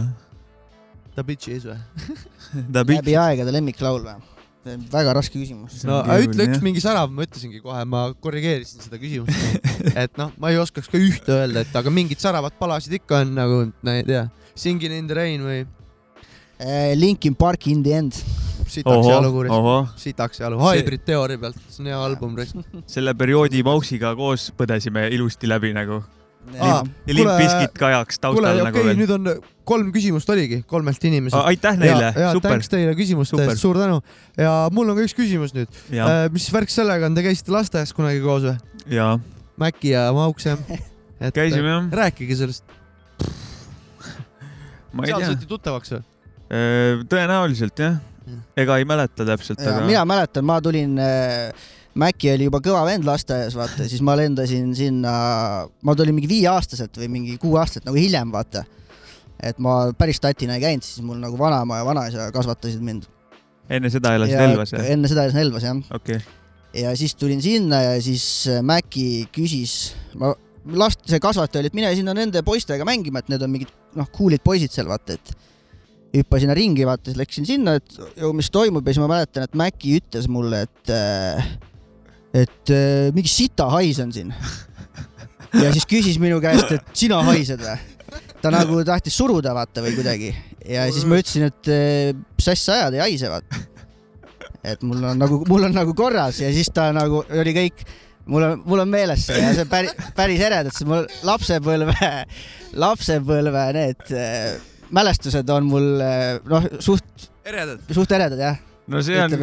Da Bitches või? ta läbi aegade lemmiklaul või? väga raske küsimus. No keeruline, ütle üks mingi särav, ma ütlesingi kohe, ma korrigeerisin seda küsimust. et noh, ma ei oskaks ka ühte öelda, et aga mingid säravad palasid ikka on nagu, ma ei tea, Singing in the rain või Eh, Linkin Park in the end. sitaks hea lugu, ohoh, sitaks hea lugu, Hybrid teooria pealt, see on hea album. selle perioodi Mauksiga koos põdesime ilusti läbi nagu. Ja Limp Bizkit kajaks taustal okei nagu okay,, veel. nüüd on kolm küsimust oligi kolmelt inimeselt. aitäh neile super thanks, teile küsimuste Super. eest, suur tänu. ja mul on ka üks küsimus nüüd. ja, mis värk sellega on, te käisite lasteaias kunagi koos või? ja Mäkki ja Mauks jah? käisime jah, rääkige sellest, ma ei seal saite tuttavaks või? Tõenäoliselt jah, ega ei mäleta täpselt, aga mina mäletan, ma tulin äh, Maci oli juba kõva vend lasteaias, vaata, siis ma lendasin sinna, ma tulin mingi viieaastaselt või mingi kuueaastaselt nagu hiljem, vaata. et ma päris tatina ei käinud, siis mul nagu vanaema ja vanaisa kasvatasid mind. enne seda elasid Elvas jah? enne seda elasin Elvas jah. okei, ja siis tulin sinna ja siis äh, Maci küsis, ma, last, see kasvataja oli, et mine sinna nende poistega mängima, et need on mingid noh, cool'id poisid seal, vaata, et hüppasin ringi, vaata, siis läksin sinna, et mis toimub ja siis ma mäletan, et Maci ütles mulle, et äh, et äh, mingi sita hais on siin. ja siis küsis minu käest, et sina haised või? ta nagu tahtis suruda vaata või kuidagi ja siis ma ütlesin, et mis asja ajad, ei haise vaata. et mul on nagu, mul on nagu korras ja siis ta nagu oli kõik, mul on, mul on meeles see ja see päris, päris eredad, sest mul lapsepõlve, lapsepõlve need mälestused on mul eh, noh, suht, eredad. suht eredad jah. no see on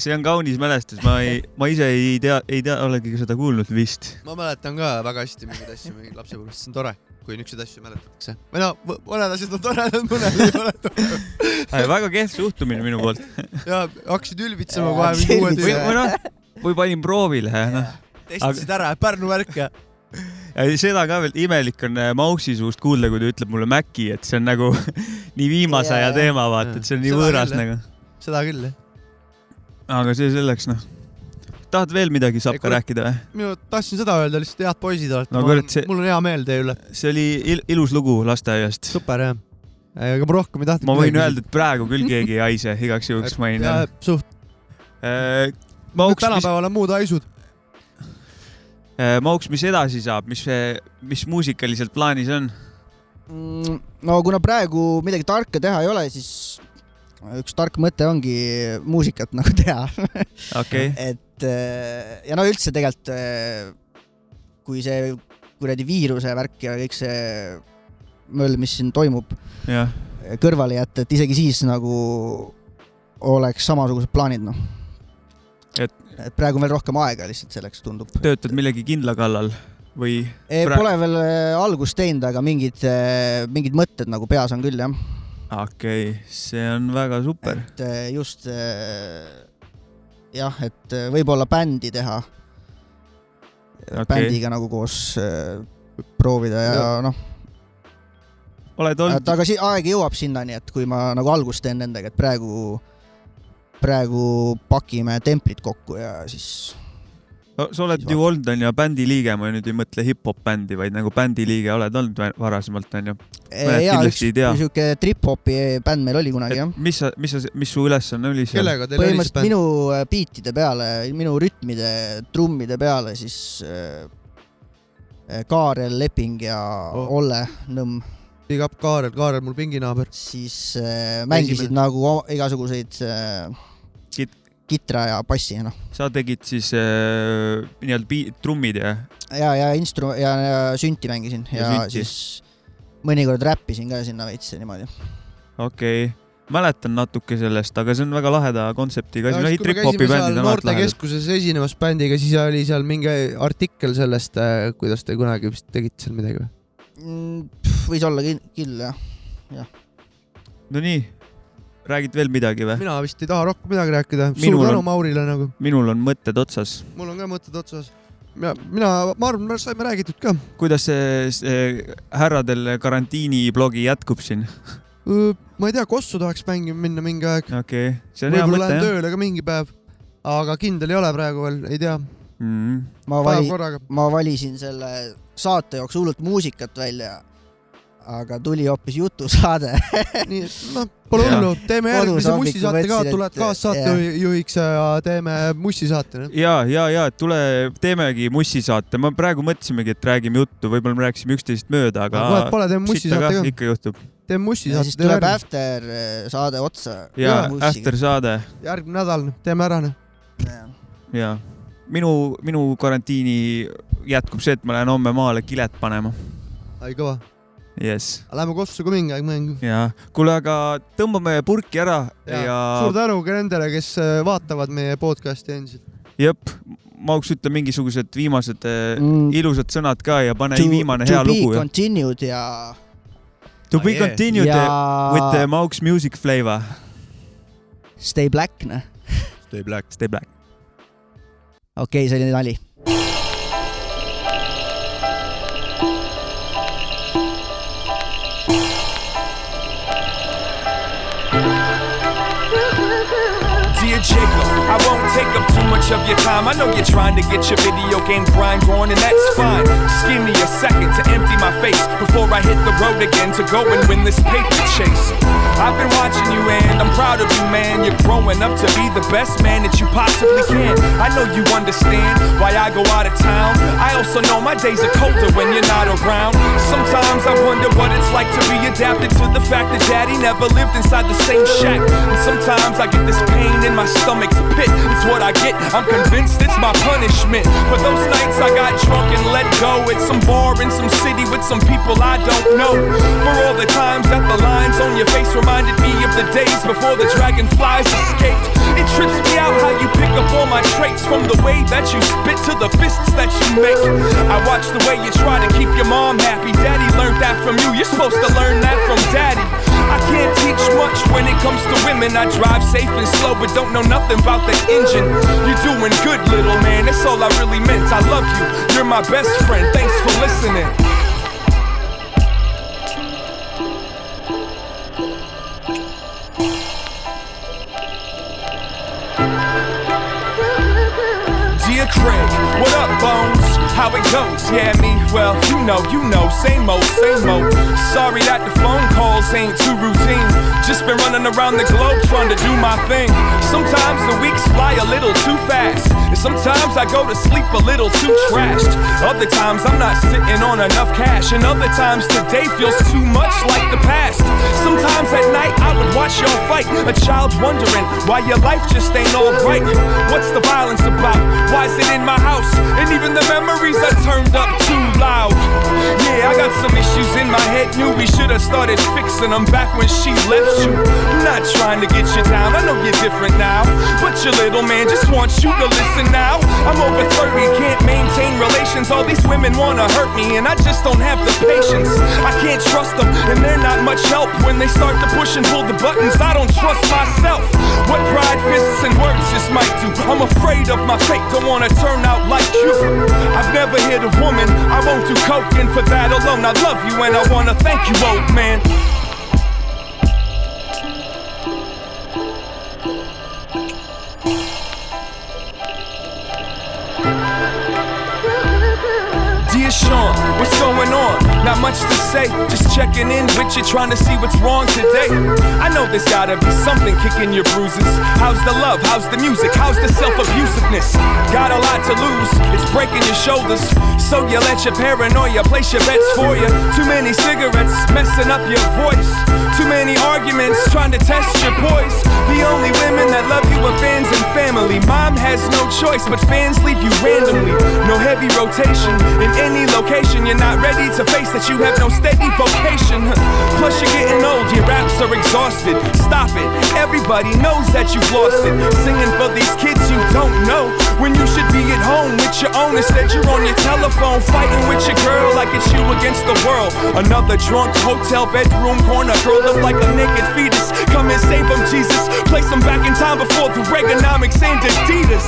see on kaunis mälestus, ma ei, ma ise ei tea, ei tea, olegi seda kuulnud vist. ma mäletan ka väga hästi mingeid asju mingi lapsepõlvest, see on tore, kui niisuguseid asju mäletatakse. või no mõned asjad on toredad, mõned ei ole toredad. väga kehv suhtumine minu poolt. ja hakkasid ülbitsema kohe mingi uue selline- või, noh, või panin proovile noh. testisid ära, Pärnu värk ja. Seda ka veel imelik on äh, Mausi suust kuulda, kui ta ütleb mulle Maci, et see on nagu nii viimase aja teema, vaata, et see on nii Seda võõras küll, nagu. seda küll jah. aga see selleks noh. tahad veel midagi saab Ei, ka rääkida või? minu, tahtsin seda öelda, lihtsalt head poisid olete No see- mul on hea meel teie üle. see oli il ilus lugu lasteaiast. super jah. ega ma rohkem ei tahtnud. ma võin öelda, et praegu küll keegi ei haise, igaks juhuks mainin. suht. Mauks, mis, tänapäeval on muud haisud. Mauks, mis edasi saab, mis, mis muusikaliselt plaanis on? Mm, no kuna praegu midagi tarka teha ei ole, siis üks tark mõte ongi muusikat nagu teha. okei, et eh, ja no üldse tegelikult, kui see kuradi viiruse värk ja kõik see möll, mis siin toimub, jah. kõrvale jätta, et isegi siis nagu oleks samasugused plaanid, noh. Et- praegu on veel rohkem aega lihtsalt selleks, tundub. töötad millegi kindla kallal või? Pra- Pole veel eh, algust teinud, aga mingid, mingid mõtted nagu peas on küll, jah. okei okay,, see on väga super. et eh, just jah, et võib-olla bändi teha Okei. okay.. bändiga nagu koos proovida ja, ja noh, oled olnud, aga si- aeg jõuab sinnani, et kui ma nagu algust teen nendega, et praegu, praegu pakime templid kokku ja siis sa oled ju olnud, onju, bändi liige, ma nüüd ei mõtle hip-hop bändi, vaid nagu bändi liige oled olnud varasemalt, onju. Mõned ja üks siuke trip-hopi bänd meil oli kunagi jah. mis sa, mis sa, mis su ülesanne oli seal? põhimõtteliselt minu äh, biitide peale, minu rütmide, trummide peale siis äh, äh, Kaarel Leping ja Oh. Olle Nõmm Big up Kaarel, Kaarel mul pinginaaber. siis äh, mängisid Esimene. nagu igasuguseid äh, kitra ja bassi noh sa tegid siis äh, nii-öelda pi-, trummid ja? ja, ja instru- ja, ja sünti mängisin Ja ja, sünti. siis mõnikord räppisin ka sinna veits ja niimoodi. okei okay., mäletan natuke sellest, aga see on väga laheda kontseptiga asi, no kui me trip-hopi käisime seal bändid on alati lahedad. noortekeskuses esinemas bändiga, siis oli seal mingi artikkel sellest, kuidas te kunagi vist tegite seal midagi või? Mm, võis olla küll jah. no nii, räägid veel midagi või? mina vist ei taha rohkem midagi rääkida. suur tänu on- Maurile nagu. minul on mõtted otsas. mul on ka mõtted otsas. mina, mina, ma arvan, me saime räägitud ka. kuidas see, see härradel karantiiniblogi jätkub siin? ma ei tea, Kossu tahaks mängima minna mingi aeg. okei okay., see on hea võib-olla mõte lähen jah tööle ka mingi päev. aga kindel ei ole praegu veel, ei tea. mm.. ma päev vali-, ma valisin selle saate jaoks hullult muusikat välja, aga tuli hoopis jutusaade. nii et noh, pole hullu, teeme järgmise mussisaate ka, tuled kaassaatejuhiks ja teeme mussisaate. noh. ja, ja, ja tule teemegi mussisaate, ma praegu mõtlesimegi, et räägime juttu, võib-olla me rääkisime üksteisest mööda, aga vahet pole, teeme mussisaate ka. ikka juhtub. teeme mussisaate. siis tuleb after eh, saade otsa. ja after saade järgmine nädal, teeme ära. noh. ja minu, minu karantiini jätkub see, et ma lähen homme maale kilet panema. ai kõva. jess, Lähme Kossu ka mingi aeg mängu. ja kuule, aga tõmbame purki ära ja, ja... suur tänu ka nendele, kes äh, vaatavad meie podcast'i endiselt. jep, Mauks, ütle mingisugused viimased mm. Mm, ilusad sõnad ka ja pane to, viimane to hea be lugu. continued ja, To be Ah, yeah. continued ja with the Mauks music flavor. Stay Black, noh. Stay black. Stay black. okei okay,, see oli nali. Jacob, I won't take up too much of your time. I know you're trying to get your video game grind on, and that's fine. Just give me a second to empty my face before I hit the road again to go and win this paper chase. I've been watching you and I'm proud of you, man. You're growing up to be the best man that you possibly can. I know you understand why I go out of town. I also know my days are colder when you're not around. Sometimes I wonder what it's like to be adapted to the fact that daddy never lived inside the same shack. And sometimes I get this pain in my stomach's pit. It's what I get. I'm convinced it's my punishment. For those nights I got drunk and let go at some bar in some city with some people I don't know. For all the times that the lines on your face reminded me of the days before the dragonflies escaped. It trips me out how you pick up all my traits from the way that you spit to the fists that you make. I watch the way you try to keep your mom happy. Daddy learned that from you. You're supposed to learn that from daddy. I can't teach much when it comes to women. I drive safe and slow, but don't know nothing about the engine. You're doing good, little man. That's all I really meant. I love you. You're my best friend. Thanks for listening. Craig, what up, Bones? How it goes? Yeah, me, well, you know, you know, same old, same old. Sorry that the phone calls ain't too routine. Just been running around the globe trying to do my thing. Sometimes the weeks fly a little too fast, and sometimes I go to sleep a little too trashed. Other times I'm not sitting on enough cash, and other times today feels too much like the past. Y'all fight, a child wondering why your life just ain't alright. What's the violence about? Why is it in my house? And even the memories are turned up too loud. Yeah, I got some issues in my head. Knew we should have started fixing them back when she left you. Not trying to get you down. I know you're different now. But your little man just wants you to listen now. I'm over 30, can't maintain relations. All these women wanna hurt me, and I just don't have the patience. I can't trust them, and they're not much help when they start to push and pull the buttons. I don't trust myself. What pride, fists, and words just might do. I'm afraid of my fate, don't wanna turn out like you. I've never hit a woman, I won't do coke, and for that alone, I love you and I wanna thank you, old man. Dear Sean, what's going on? Not much to say, just checking in with you, trying to see what's wrong today. I know there's gotta be something kicking your bruises. How's the love? How's the music? How's the self abusiveness? Got a lot to lose, it's breaking your shoulders. So you let your paranoia place your bets for you. Too many cigarettes messing up your voice. Too many arguments trying to test your poise. The only women that love are fans and family. Mom has no choice, but fans leave you randomly. No heavy rotation in any location. You're not ready to face that you have no steady vocation. Plus, you're getting old, your raps are exhausted. Stop it, everybody knows that you've lost it. Singing for these kids you don't know. When you should be at home with your own, instead you're on your telephone fighting with your girl like it's you against the world. Another drunk hotel bedroom corner, curled up like a naked fetus. Come and save them, Jesus. Place them back in time before the Reaganomics and Adidas.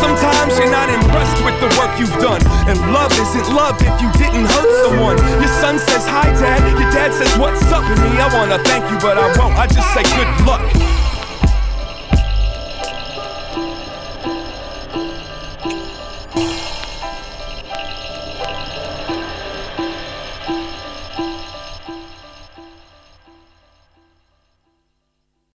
Sometimes you're not impressed with the work you've done, and love isn't love if you didn't hurt someone. Your son says hi, dad. Your dad says what's up with me. I wanna thank you, but I won't. I just say good luck.